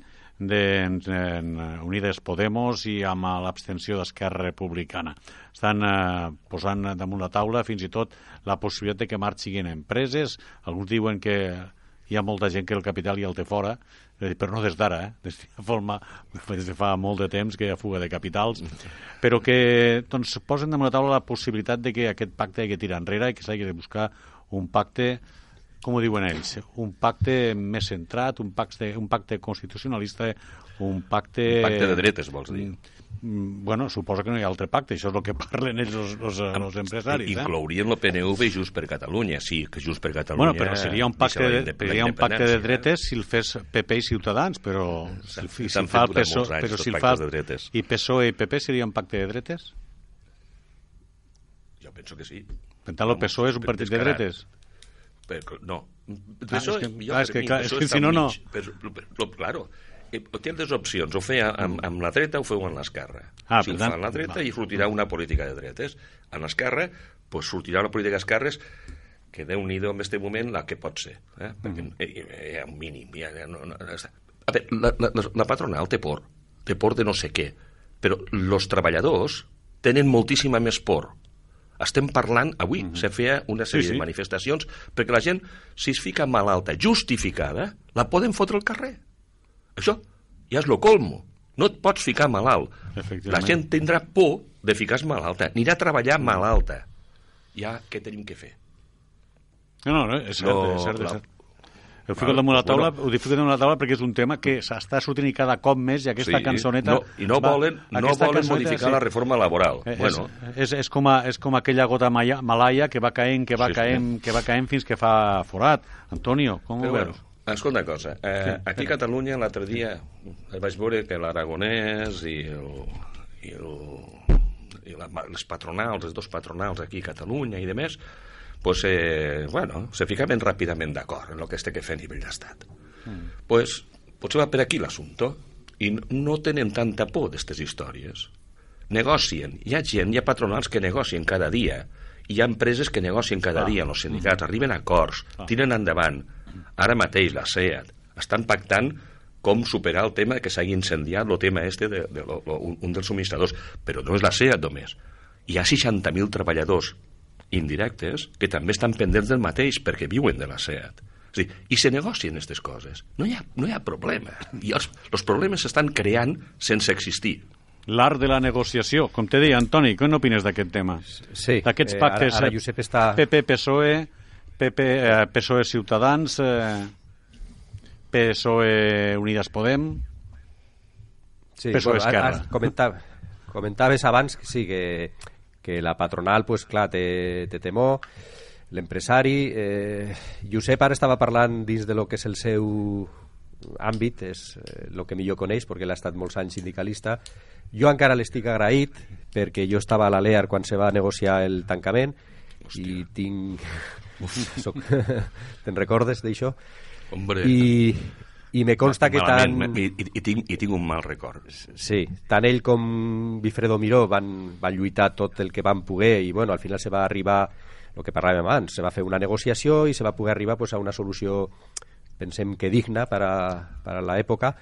de en Unides Podemos i amb l'abstenció d'Esquerra Republicana. Estan eh, posant damunt la taula fins i tot la possibilitat de que marxin empreses. Alguns diuen que hi ha molta gent que el capital ja el té fora, però no des d'ara, eh? <laughs> des, de forma, des de fa molt de temps que hi ha fuga de capitals, però que doncs, posen damunt la taula la possibilitat de que aquest pacte hagi de tirar enrere i que s'hagi de buscar un pacte com ho diuen ells, un pacte més centrat, un pacte, un pacte constitucionalista, un pacte... Un pacte de dretes, vols dir? Mm, Bueno, suposo que no hi ha altre pacte, això és el que <laughs> parlen ells, els, els, els empresaris. Eh? Inclourien el PNV i Junts per Catalunya, sí, que Junts per Catalunya... Bueno, però seria un pacte, la de, seria la un pacte de eh? dretes si el fes PP i Ciutadans, però si, si, si fa el PSOE, anys, però si el fa i PSOE i PP seria un pacte de dretes? Jo penso que sí. Per tant, el PSOE és un partit de dretes? Però, no. Ah, Això, és que- jo, per és que clar, és que si no, no. Però, però, però, claro, eh, té dues opcions, o feia amb, amb la dreta o feu amb l'esquerra. Ah, si ho fa amb la dreta va. i sortirà una política de dretes. En l'esquerra, pues, sortirà una política d'esquerres que déu nhi en aquest moment la que pot ser. Eh? Perquè Mm. hi, hi ha un mínim. Hi ha, no, no, no, a veure, la, la, la patronal té por, té por de no sé què, però els treballadors tenen moltíssima més por. Estem parlant, avui se feia una sèrie. Sí, sí. de manifestacions perquè la gent, si es fica malalta justificada, la poden fotre al carrer. Això ja és lo colmo. No et pots ficar malalt. La gent tindrà por de ficar-se malalta. Anirà a treballar malalta. Ja, què tenim que fer? No, no, no és cert, No, és cert, és cert. Ho fico damunt la taula, Bueno. ho fico damunt la taula perquè és un tema que s'està sortint i cada cop més i aquesta Sí, cançoneta... No, I no va- volen, no volen modificar sí. la reforma laboral. Eh, bueno, és, és, és, com a, és com aquella gota maia, malaia que va caent, que va Sí, sí. caent, que va caent fins que fa forat. Antonio, com Però ho bueno, veus? escolta una cosa. Eh, aquí a Catalunya l'altre dia vaig veure que l'Aragonès i, el, i, el, i la, les patronals, els dos patronals aquí a Catalunya i de més, pues, eh, bueno, se ficaven ràpidament d'acord en el que es té que fer a nivell d'estat. Mm. Pues, potser va per aquí l'assumpte i no- tenen tanta por d'aquestes històries. negocien. Hi ha gent, hi ha patronals que negocien cada dia. Hi ha empreses que negocien cada Ah. dia els sindicats, arriben a acords, tiren endavant. Ara mateix la SEAT estan pactant com superar el tema que s'hagi incendiat, el tema este de, de lo, lo, un, un dels subministradors. Però no és la SEAT només. Hi ha 60.000 treballadors indirectes que també estan pendents del mateix perquè viuen de la SEAT. És dir, I se negocien aquestes coses. No hi ha, no hi ha problema. I els, els problemes s'estan creant sense existir. L'art de la negociació. Com te deia, Antoni, què n'opines d'aquest tema? Sí, D'aquests eh, pactes... ara- ara eh, Josep està- PP, PSOE, PP, eh, PSOE Ciutadans, eh, PSOE Unides Podem... Sí, PSOE ara- Esquerra. ara Comentav, comentaves abans que sí, que, que la patronal, pues, clar, té, té temor, l'empresari... Eh, Josep ara estava parlant dins de lo que és el seu àmbit, és eh, el que millor coneix, perquè l'ha estat molts anys sindicalista. Jo encara l'estic agraït, perquè jo estava a l'ALEAR quan se va negociar el tancament, i tinc... <laughs> Soc... <laughs> Te'n recordes d'això? Hombre, I, i me consta que tant... malament, I, i, i, tinc, I tinc un mal record. Sí, tant ell com Bifredo Miró van, van lluitar tot el que van poder i bueno, al final se va arribar el que parlàvem abans, se va fer una negociació i se va poder arribar pues, a una solució pensem que digna per a, per a l'època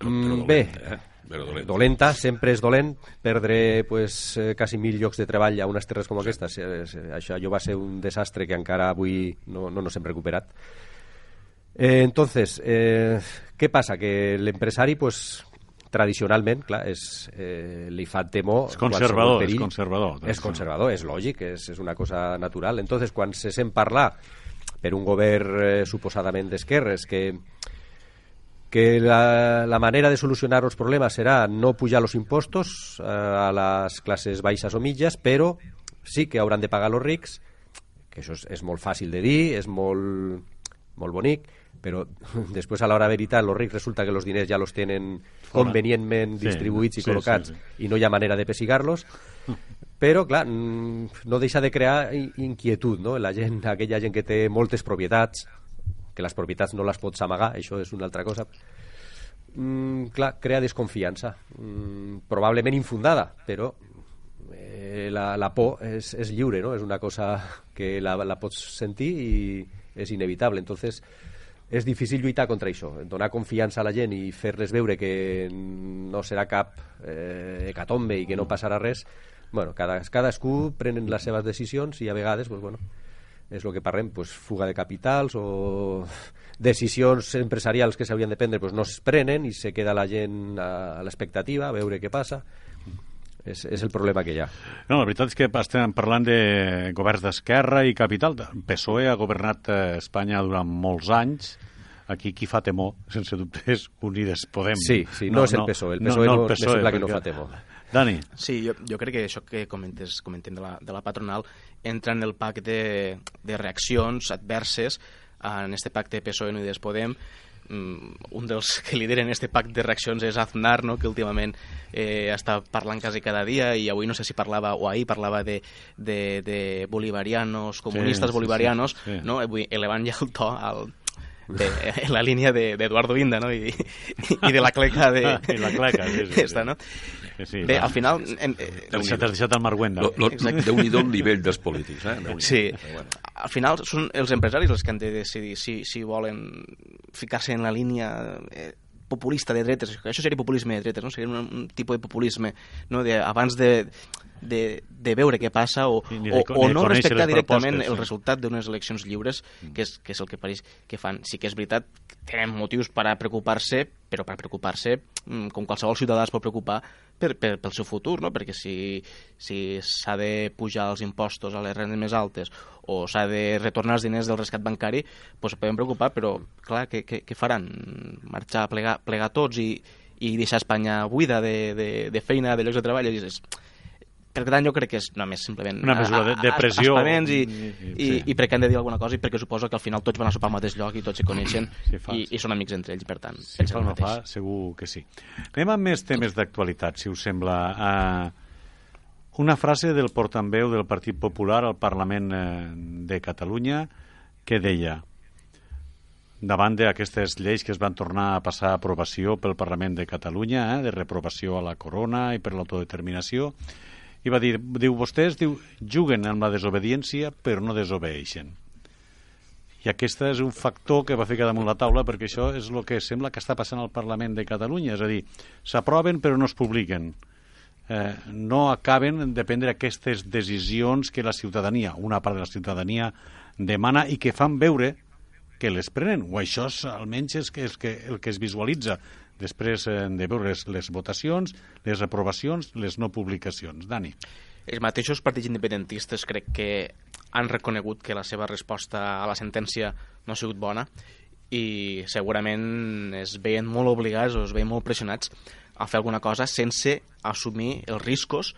Mm, bé, dolenta, eh? Però dolenta. dolenta, sempre és dolent perdre pues, eh, quasi mil llocs de treball a unes terres com aquestes eh, eh, això allò va ser un desastre que encara avui no, no nos hem recuperat Eh, entonces, eh, ¿qué pasa? Que l'empresari, pues, tradicionalment, clar, és, eh, li fa temor... És conservador, perill. és conservador. És conservador, és lògic, és, és una cosa natural. Entonces, quan se sent parlar per un govern eh, suposadament d'esquerres que que la, la manera de solucionar els problemes serà no pujar els impostos eh, a les classes baixes o mitges, però sí que hauran de pagar els rics, que això és, és molt fàcil de dir, és molt, molt bonic, però <laughs> després a l'hora de veritat els rics resulta que els diners ja els tenen convenientment Sí, distribuïts i sí, col·locats sí, i no hi ha manera de pessigar-los <laughs> però clar, mm, no deixa de crear inquietud no? la gent, aquella gent que té moltes propietats que les propietats no les pots amagar això és una altra cosa mm, clar, crea desconfiança mm, probablement infundada però eh, la, la por és, és lliure, no? és una cosa que la, la pots sentir i és inevitable entonces és difícil lluitar contra això, donar confiança a la gent i fer-les veure que no serà cap eh, hecatombe i que no passarà res. Bueno, cada, cadascú prenen les seves decisions i a vegades pues, bueno, és el que parlem, pues, fuga de capitals o <laughs> decisions empresarials que s'haurien de prendre pues, no es prenen i se queda la gent a, a l'expectativa a veure què passa és, és el problema que hi ha No, la veritat és que estem parlant de governs d'esquerra i capital. El PSOE ha governat eh, Espanya durant molts anys. Aquí qui fa temor, sense dubte, és Unides Podem. Sí, sí, no és el PSOE. El PSOE no- me sembla que no fa temor. Dani, Sí, jo, jo crec que això que comentes, comentem de la, de la patronal entra en el pacte de, de reaccions adverses en este pacte PSOE Unides Podem un dels que lideren este pacte de reaccions és Aznar, no? que últimament eh, està parlant quasi cada dia i avui no sé si parlava, o ahir parlava de, de, de bolivarianos, comunistes sí, bolivarianos, sí, sí. no? Avui elevant ja el to al, de, en la línia d'Eduardo de, Inda no? I, i de la cleca de... <laughs> I la cleca, sí, sí, Esta, no? sí, Bé, al final... Eh, Se t'has deixat el Marguenda. Lo, lo, Déu-n'hi-do el nivell dels polítics, eh? Sí, al final són els empresaris els que han de decidir si, si volen ficar-se en la línia eh, populista de dretes, això seria populisme de dretes, no? seria un, un tipus de populisme no? de, abans de, de, de veure què passa o, o, de- o de no respectar directament propostes, el sí. resultat d'unes eleccions lliures, que és, que és el que pareix que fan. Sí que és veritat, tenen motius per a preocupar-se, però per preocupar-se, mm, com qualsevol ciutadà es pot preocupar per, per, pel seu futur, no? perquè si, si s'ha de pujar els impostos a les rendes més altes o s'ha de retornar els diners del rescat bancari, doncs podem preocupar, però clar, què, què, què faran? Marxar, plegar, plegar tots i, i deixar Espanya buida de, de, de feina, de llocs de treball? És, és, per tant, jo crec que és només simplement Una mesura de- de pressió. i, I- i- i, sí. i perquè han de dir alguna cosa i perquè suposo que al final tots van a sopar al mateix lloc i tots se coneixen <clears throat> Si fa- i, i són amics entre ells, per tant, Si pensen el no fa, mateix. segur que sí. Anem amb més temes d'actualitat, si us sembla. Uh, una frase del portaveu del Partit Popular al Parlament eh, de Catalunya que deia davant d'aquestes lleis que es van tornar a passar a aprovació pel Parlament de Catalunya, eh, de reprovació a la corona i per l'autodeterminació, i va dir, diu, vostès diu, juguen amb la desobediència però no desobeeixen. I aquest és un factor que va ficar damunt la taula perquè això és el que sembla que està passant al Parlament de Catalunya, és a dir, s'aproven però no es publiquen. Eh, no acaben de prendre aquestes decisions que la ciutadania, una part de la ciutadania, demana i que fan veure que les prenen, o això és, almenys és que, és que, el que es visualitza després eh, de veure les, votacions, les aprovacions, les no publicacions. Dani. Els mateixos partits independentistes crec que han reconegut que la seva resposta a la sentència no ha sigut bona i segurament es veien molt obligats o es veien molt pressionats a fer alguna cosa sense assumir els riscos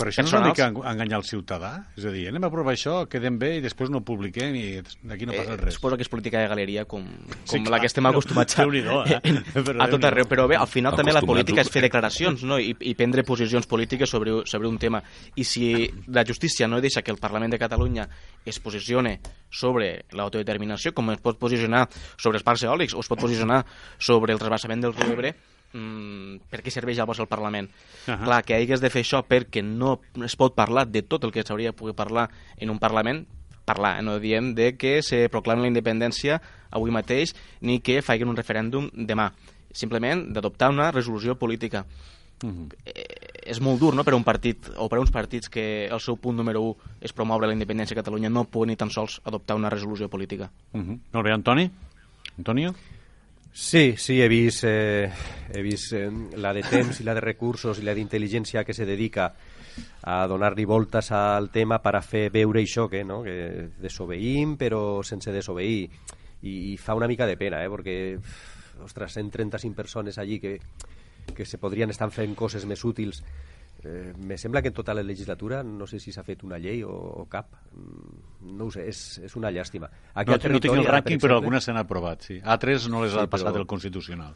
però això no és una mica enganyar el ciutadà? És a dir, anem a provar això, quedem bé i després no ho publiquem i d'aquí no passa eh, res. Suposo que és política de galeria com, com Sí, la clar, que estem acostumats a, <laughs> Déu-n'hi-do, eh? <laughs> <laughs> Però a tot arreu. Però bé, al final també la política és fer declaracions no? I, i prendre posicions polítiques sobre, sobre un tema. I si la justícia no deixa que el Parlament de Catalunya es posicione sobre l'autodeterminació, com es pot posicionar sobre els parcs eòlics o es pot posicionar sobre el trasbassament del riu Ebre, mm, per què serveix llavors el Parlament? Ahà. Clar, que hagués de fer això perquè no es pot parlar de tot el que s'hauria de poder parlar en un Parlament, parlar, eh? no diem de que se proclami la independència avui mateix ni que facin un referèndum demà. Simplement d'adoptar una resolució política. Eh, és molt dur no? per un partit o per uns partits que el seu punt número 1 és promoure la independència de Catalunya no poden ni tan sols adoptar una resolució política. Uh -huh. Molt bé, Antoni? Antonio? Sí, sí, he vist, eh, he vist eh, la de temps i la de recursos i la d'intel·ligència que se dedica a donar-li voltes al tema per a fer veure això, que, no? que desobeïm però sense desobeir. I, I fa una mica de pena, eh? perquè, ostres, 135 persones allí que, que se podrien estar fent coses més útils. Eh, me sembla que en tota la legislatura no sé si s'ha fet una llei o, o cap. Mm, No ho sé, és, és una llàstima. Aquí No, no tinc el ara, per però algunes s'han aprovat, sí. Altres no les Sí, ha passat però- el Constitucional.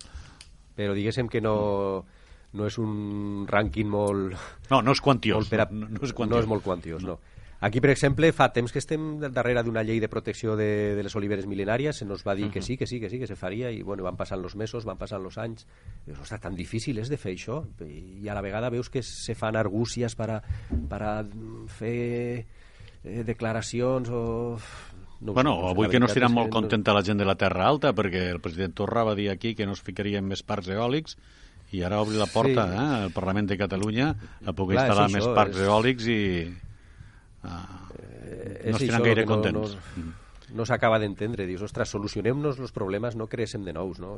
però diguéssim que no, no és un rànquing molt, No, no és quantiós. molt per a, no, no és no quantiós. és molt quantiós, no. Aquí, per exemple, fa temps que estem darrere d'una llei de protecció de, de les oliveres mil·lenàries, se nos va dir que sí, que sí, que sí, que se faria, i bueno, van passant els mesos, van passant els anys. Dius, ostres, tan difícil és de fer això. I a la vegada veus que se fan argúcies per a, per a fer eh, declaracions o... No Bueno, sé, avui que no és molt no- contenta la gent de la Terra Alta, perquè el president Torra va dir aquí que no es ficarien més parcs eòlics, i ara obri la porta Sí. eh, al Parlament de Catalunya a poder Clar, instal·lar això, més parcs és- eòlics i... Uh, és no estiran això gaire que no- contents. No, no s'acaba d'entendre. Dius, ostres, solucionem-nos els problemes, no creem de nous, no?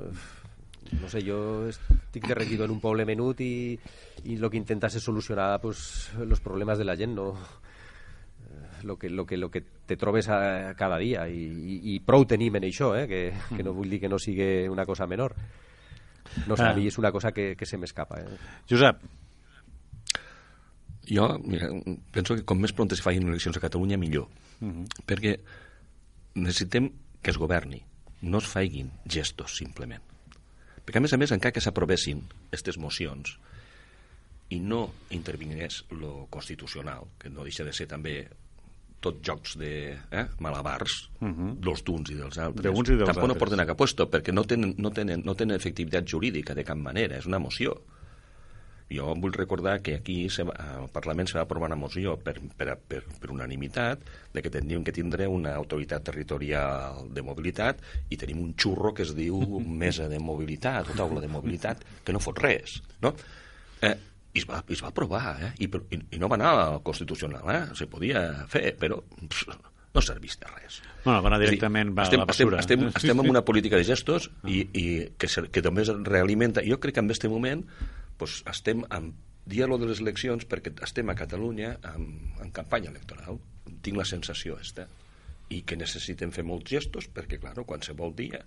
No sé, jo estic de regidor en un poble menut i, i el que intentas és solucionar pues, los problemes de la gent, no eh, lo que, lo que, lo que te trobes a, cada dia i, i, i prou tenim en això, eh? que, que no vull dir que no sigui una cosa menor. No sé, Ah. a mi és una cosa que, que se m'escapa. Eh? Josep, Jo, mira, penso que com més pront es facin eleccions a Catalunya, millor. Perquè necessitem que es governi, no es faiguin gestos, simplement. Perquè, a més a més, encara que s'aprovessin aquestes mocions i no intervingués lo constitucional, que no deixa de ser també tot jocs de eh, malabars, dels d'uns i dels altres, D'uns i dels tampoc no altres. porten a cap puesto, perquè no tenen, no, tenen, no tenen efectivitat jurídica de cap manera, és una moció. Jo vull recordar que aquí se va, al Parlament se va aprovar una moció per, per, per, per unanimitat de que tindríem que tindre una autoritat territorial de mobilitat i tenim un xurro que es diu <laughs> mesa de mobilitat o taula de mobilitat que no fot res, no? Eh, i es va, i es va aprovar, eh? I, i, i no va anar al Constitucional, eh? Se podia fer, però pff, no serveix de res. Bueno, va a dir, directament a estem, la basura. Estem, estem, estem en una política de gestos i, i que, se, que també es realimenta. Jo crec que en aquest moment pues, estem en dia lo de les eleccions perquè estem a Catalunya en, en campanya electoral. Tinc la sensació esta. I que necessitem fer molts gestos perquè, clar, qualsevol dia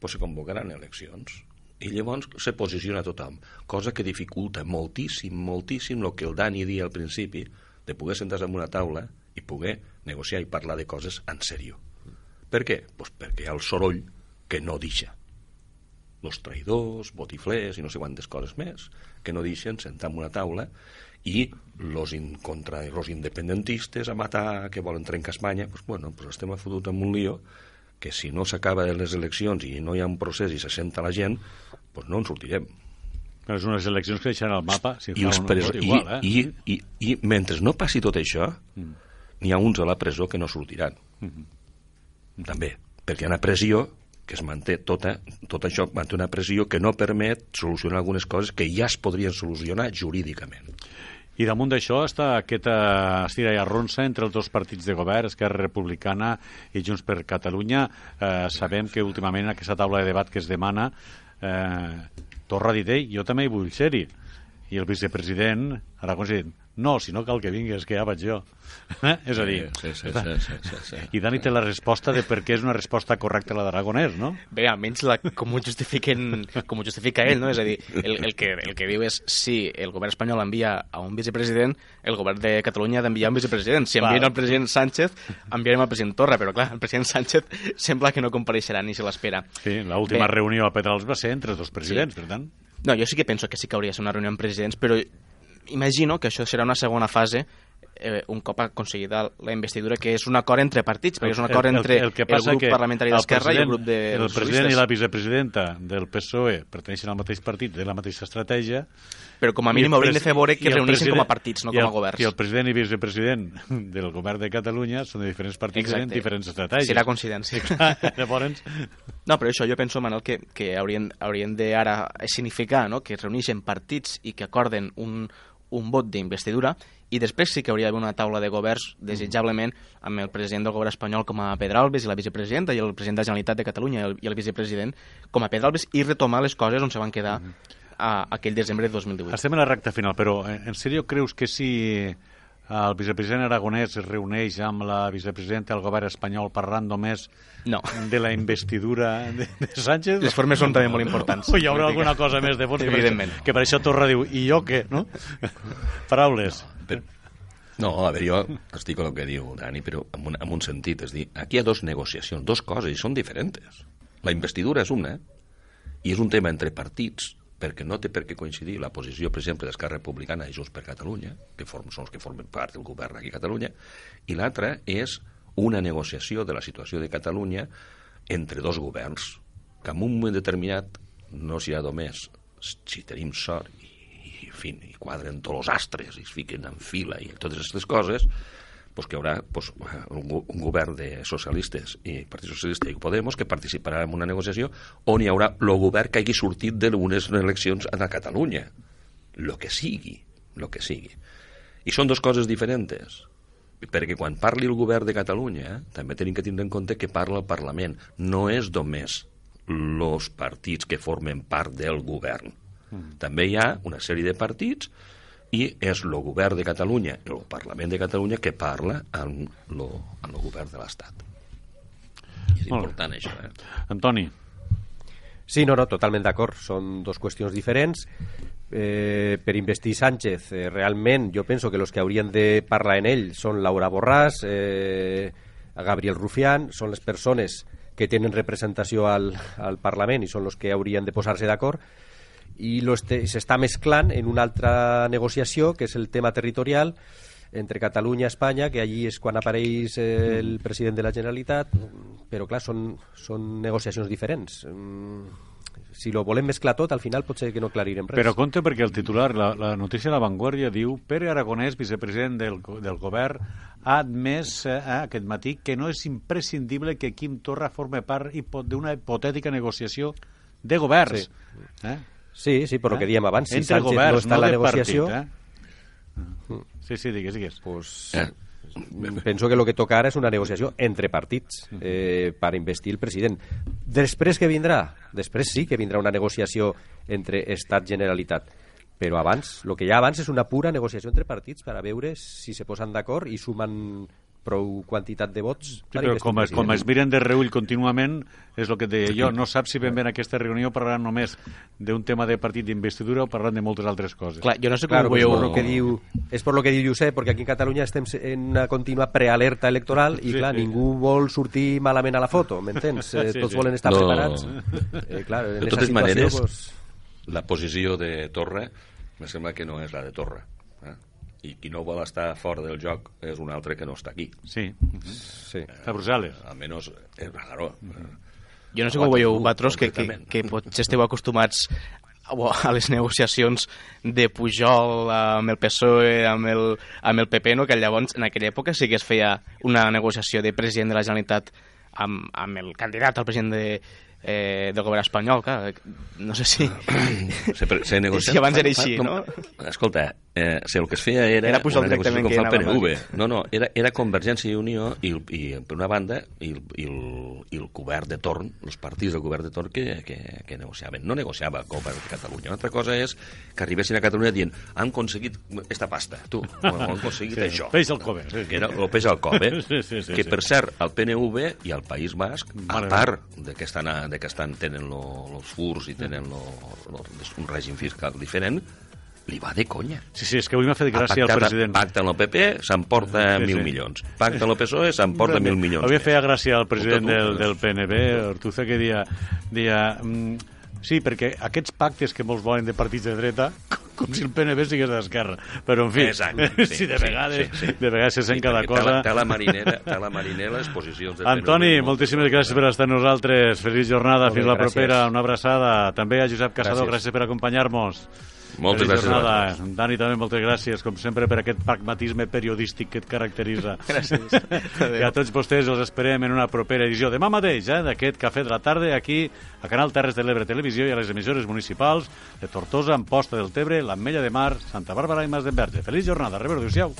pues, se convocaran eleccions. I llavors se posiciona tothom, cosa que dificulta moltíssim, moltíssim el que el Dani dia al principi, de poder sentar-se en una taula i poder negociar i parlar de coses en sèrio. Per què? Pues perquè hi ha el soroll que no deixa. Los traïdors, botiflers i no sé quantes coses més, que no deixen sentar en una taula i los in, contra los independentistes a matar que volen trencar Espanya, pues, bueno, pues estem fotut en un lío que si no s'acaba les eleccions i no hi ha un procés i se senta la gent, doncs no en sortirem. Però és unes eleccions que deixaran el mapa, si I, els pres... I, igual, eh? i, i, I mentre no passi tot això, Mm. n'hi ha uns a la presó que no sortiran. Mm-hmm. També, perquè hi ha una pressió que es manté tota, tot això manté una pressió que no permet solucionar algunes coses que ja es podrien solucionar jurídicament. I damunt d'això està aquesta estira i arronsa entre els dos partits de govern, Esquerra Republicana i Junts per Catalunya. Eh, sabem que últimament en aquesta taula de debat que es demana eh, Torra dit, ei, jo també hi vull ser-hi. I el vicepresident Aragonès ha no, si no cal que vingues, que ja vaig jo. <laughs> Eh? És a dir, Sí, sí, sí, sí, sí, sí. i Dani té la resposta de per què és una resposta correcta la d'Aragonès, no? Bé, almenys la, com, ho justifiquen, com ho justifica ell, no? És a dir, el, el, que, el que diu és si el govern espanyol envia a un vicepresident, el govern de Catalunya ha d'enviar un vicepresident. Si envien al president Sánchez, enviarem al president Torra, però clar, el president Sánchez sembla que no compareixerà ni se l'espera. Sí, l'última reunió a Pedrals va ser entre els dos presidents, per tant. No, jo sí que penso que sí que hauria de ser una reunió amb presidents, però imagino que això serà una segona fase eh, un cop aconseguida la investidura, que és un acord entre partits, perquè és un acord entre el, que passa grup que parlamentari d'Esquerra i el grup de El president i la vicepresidenta del PSOE perteneixen al mateix partit, de la mateixa estratègia. Però com a mínim el haurien de fer veure que el reuneixen com a partits, no com el- a governs. I el president i vicepresident <laughs> del govern de Catalunya són de diferents partits Exacte. en diferents estratègies. Serà coincidència. <laughs> Llavors, No, però això jo penso, Manel, que, que haurien, haurien de ara significar no? que es reuneixen partits i que acorden un, un vot d'investidura i després sí que hauria d'haver una taula de governs, desitjablement, amb el president del govern espanyol com a Pedralbes i la vicepresidenta i el president de la Generalitat de Catalunya i el, i el vicepresident com a Pedralbes i retomar les coses on se van quedar a, aquell desembre de 2018. estem a la recta final, però eh, en sèrio creus que si el vicepresident Aragonès es reuneix amb la vicepresidenta del govern espanyol parlant només No. de la investidura de, de Sánchez? Les formes són també molt importants. O hi haurà alguna cosa més de fons que per, Evidentment. això, que per això Torra diu, i jo què, no? Paraules. Però, no, a veure, jo estic amb el que diu Dani, però en un, en un sentit, és dir, aquí hi ha dos negociacions, dos coses, i són diferents. La investidura és una, i és un tema entre partits, perquè no té per què coincidir la posició, per exemple, d'Esquerra Republicana i Junts per Catalunya, que form, són els que formen part del govern aquí a Catalunya, i l'altra és una negociació de la situació de Catalunya entre dos governs, que en un moment determinat no ha només si tenim sort i, i, en fi, i quadren tots els astres i es fiquen en fila i totes aquestes coses, pues que hi haurà pues, un, un govern de socialistes i Partit Socialista i Podemos que participarà en una negociació on hi haurà el govern que hagi sortit d'unes eleccions a Catalunya. Lo que sigui, lo que sigui. I són dues coses diferents perquè quan parli el govern de Catalunya eh, també tenim que tindre en compte que parla el Parlament no és només els partits que formen part del govern també hi ha una sèrie de partits i és el govern de Catalunya el Parlament de Catalunya que parla amb el, amb el govern de l'Estat és Molt bé. important això eh? Antoni, Sí, no, no, totalment d'acord. Són dos qüestions diferents. Eh, per investir Sánchez, eh, realment jo penso que els que haurien de parlar en ell són Laura Borràs, eh, Gabriel Rufián, són les persones que tenen representació al, al Parlament i són els que haurien de posar-se d'acord i s'està mesclant en una altra negociació que és el tema territorial entre Catalunya i Espanya, que allí és quan apareix eh, el president de la Generalitat, però clar, són, són negociacions diferents. Mm, Si lo volem mesclar tot, al final potser que no aclarirem res. però compte perquè el titular, la, la notícia de la Vanguardia diu Pere Aragonès, vicepresident del, del govern, ha admès eh, aquest matí que no és imprescindible que Quim Torra forme part d'una hipotètica negociació de governs. Sí. Eh? Sí, sí, per lo que dèiem abans, si Entre Sánchez governs, no està en la negociació, Partit, eh? Sí, sí, digues, digues. pues, Eh, penso que el que toca ara és una negociació entre partits eh, per investir el president. Després que vindrà? Després sí que vindrà una negociació entre Estat-Generalitat. Però abans, el que hi ha abans és una pura negociació entre partits per a veure si se posen d'acord i sumen prou quantitat de vots Sí, per però com, es, com es miren de reull contínuament, és el que et deia jo, no saps si ben bé en aquesta reunió parlaran només d'un tema de partit d'investidura o parlant de moltes altres coses. Clar, jo no sé com Claro, ho és veieu... por lo que diu, és per lo que diu Josep, perquè aquí en Catalunya estem en una contínua prealerta electoral i, Sí, clar, sí. ningú vol sortir malament a la foto, m'entens? Eh, Sí, Tots sí. volen estar No. preparats. <laughs> Eh, clar, en De totes situació, maneres, pues, la posició de Torra me sembla que no és la de Torra. Eh? i qui no vol estar fora del joc és un altre que no està aquí. Sí, Sí. a Brussel·les. Almenys, eh, claro, Jo no sé com ho veieu vosaltres, que, que, que potser esteu acostumats a, a les negociacions de Pujol amb el PSOE, amb el, amb el PP, no? que llavors en aquella època sí que es feia una negociació de president de la Generalitat amb, amb el candidat al president de, eh, del govern espanyol, clar, no sé si... se, se negocia... <laughs> Si abans era així, no? Escolta, eh, si el que es feia era, Era Pujol una negociació directament com que fa el PNV. No, no, era, era Convergència i Unió i, i per una banda i el, i, el, i el govern de torn, els partits del govern de torn que, que, que negociaven. No negociava govern de Catalunya. Una altra cosa és que arribessin a Catalunya dient han aconseguit esta pasta, tu, han aconseguit <laughs> Sí, això. peix al cove, sí, sí. Que era el peix al cove. <laughs> Sí, sí, sí, que, per cert, el PNV i el País Basc, Mare a part de que estan, a, de que estan tenen els furs i tenen lo, lo, un règim fiscal diferent, li va de conya. Sí, sí, és que avui m'ha fet gràcia el pactat- president. Pacta amb el PP, s'emporta Sí, mil sí. milions. Pacta amb el PSOE, s'emporta mil milions. Avui feia gràcia el president Escolta del, tu, del PNB, Ortuza, que dia, dia mm, sí, perquè aquests pactes que molts volen de partits de dreta, com si el PNB sigués d'esquerra. Però, en fi, Exacte, <laughs> sí, de vegades, de vegades se sent cada perquè cosa. Té la, té la marinera, <laughs> té la marinera les posicions del Antoni, PNV. moltíssimes gràcies per estar amb nosaltres. Feliç jornada, Molt bé, fins la gràcies. propera. Una abraçada. També a Josep Casador, Gràcies. gràcies per acompanyar-nos. Moltes Feliç gràcies jornada. Dani, també moltes gràcies, com sempre, per aquest pragmatisme periodístic que et caracteritza. Gràcies. <laughs> I a tots vostès els esperem en una propera edició demà mateix, eh, d'aquest Cafè de la Tarda, aquí a Canal Terres de l'Ebre Televisió i a les emissores municipals de Tortosa, Amposta del Tebre, l'Ametlla de Mar, Santa Bàrbara i Mas d'Enverge. Feliç jornada, rebre, adéu-siau.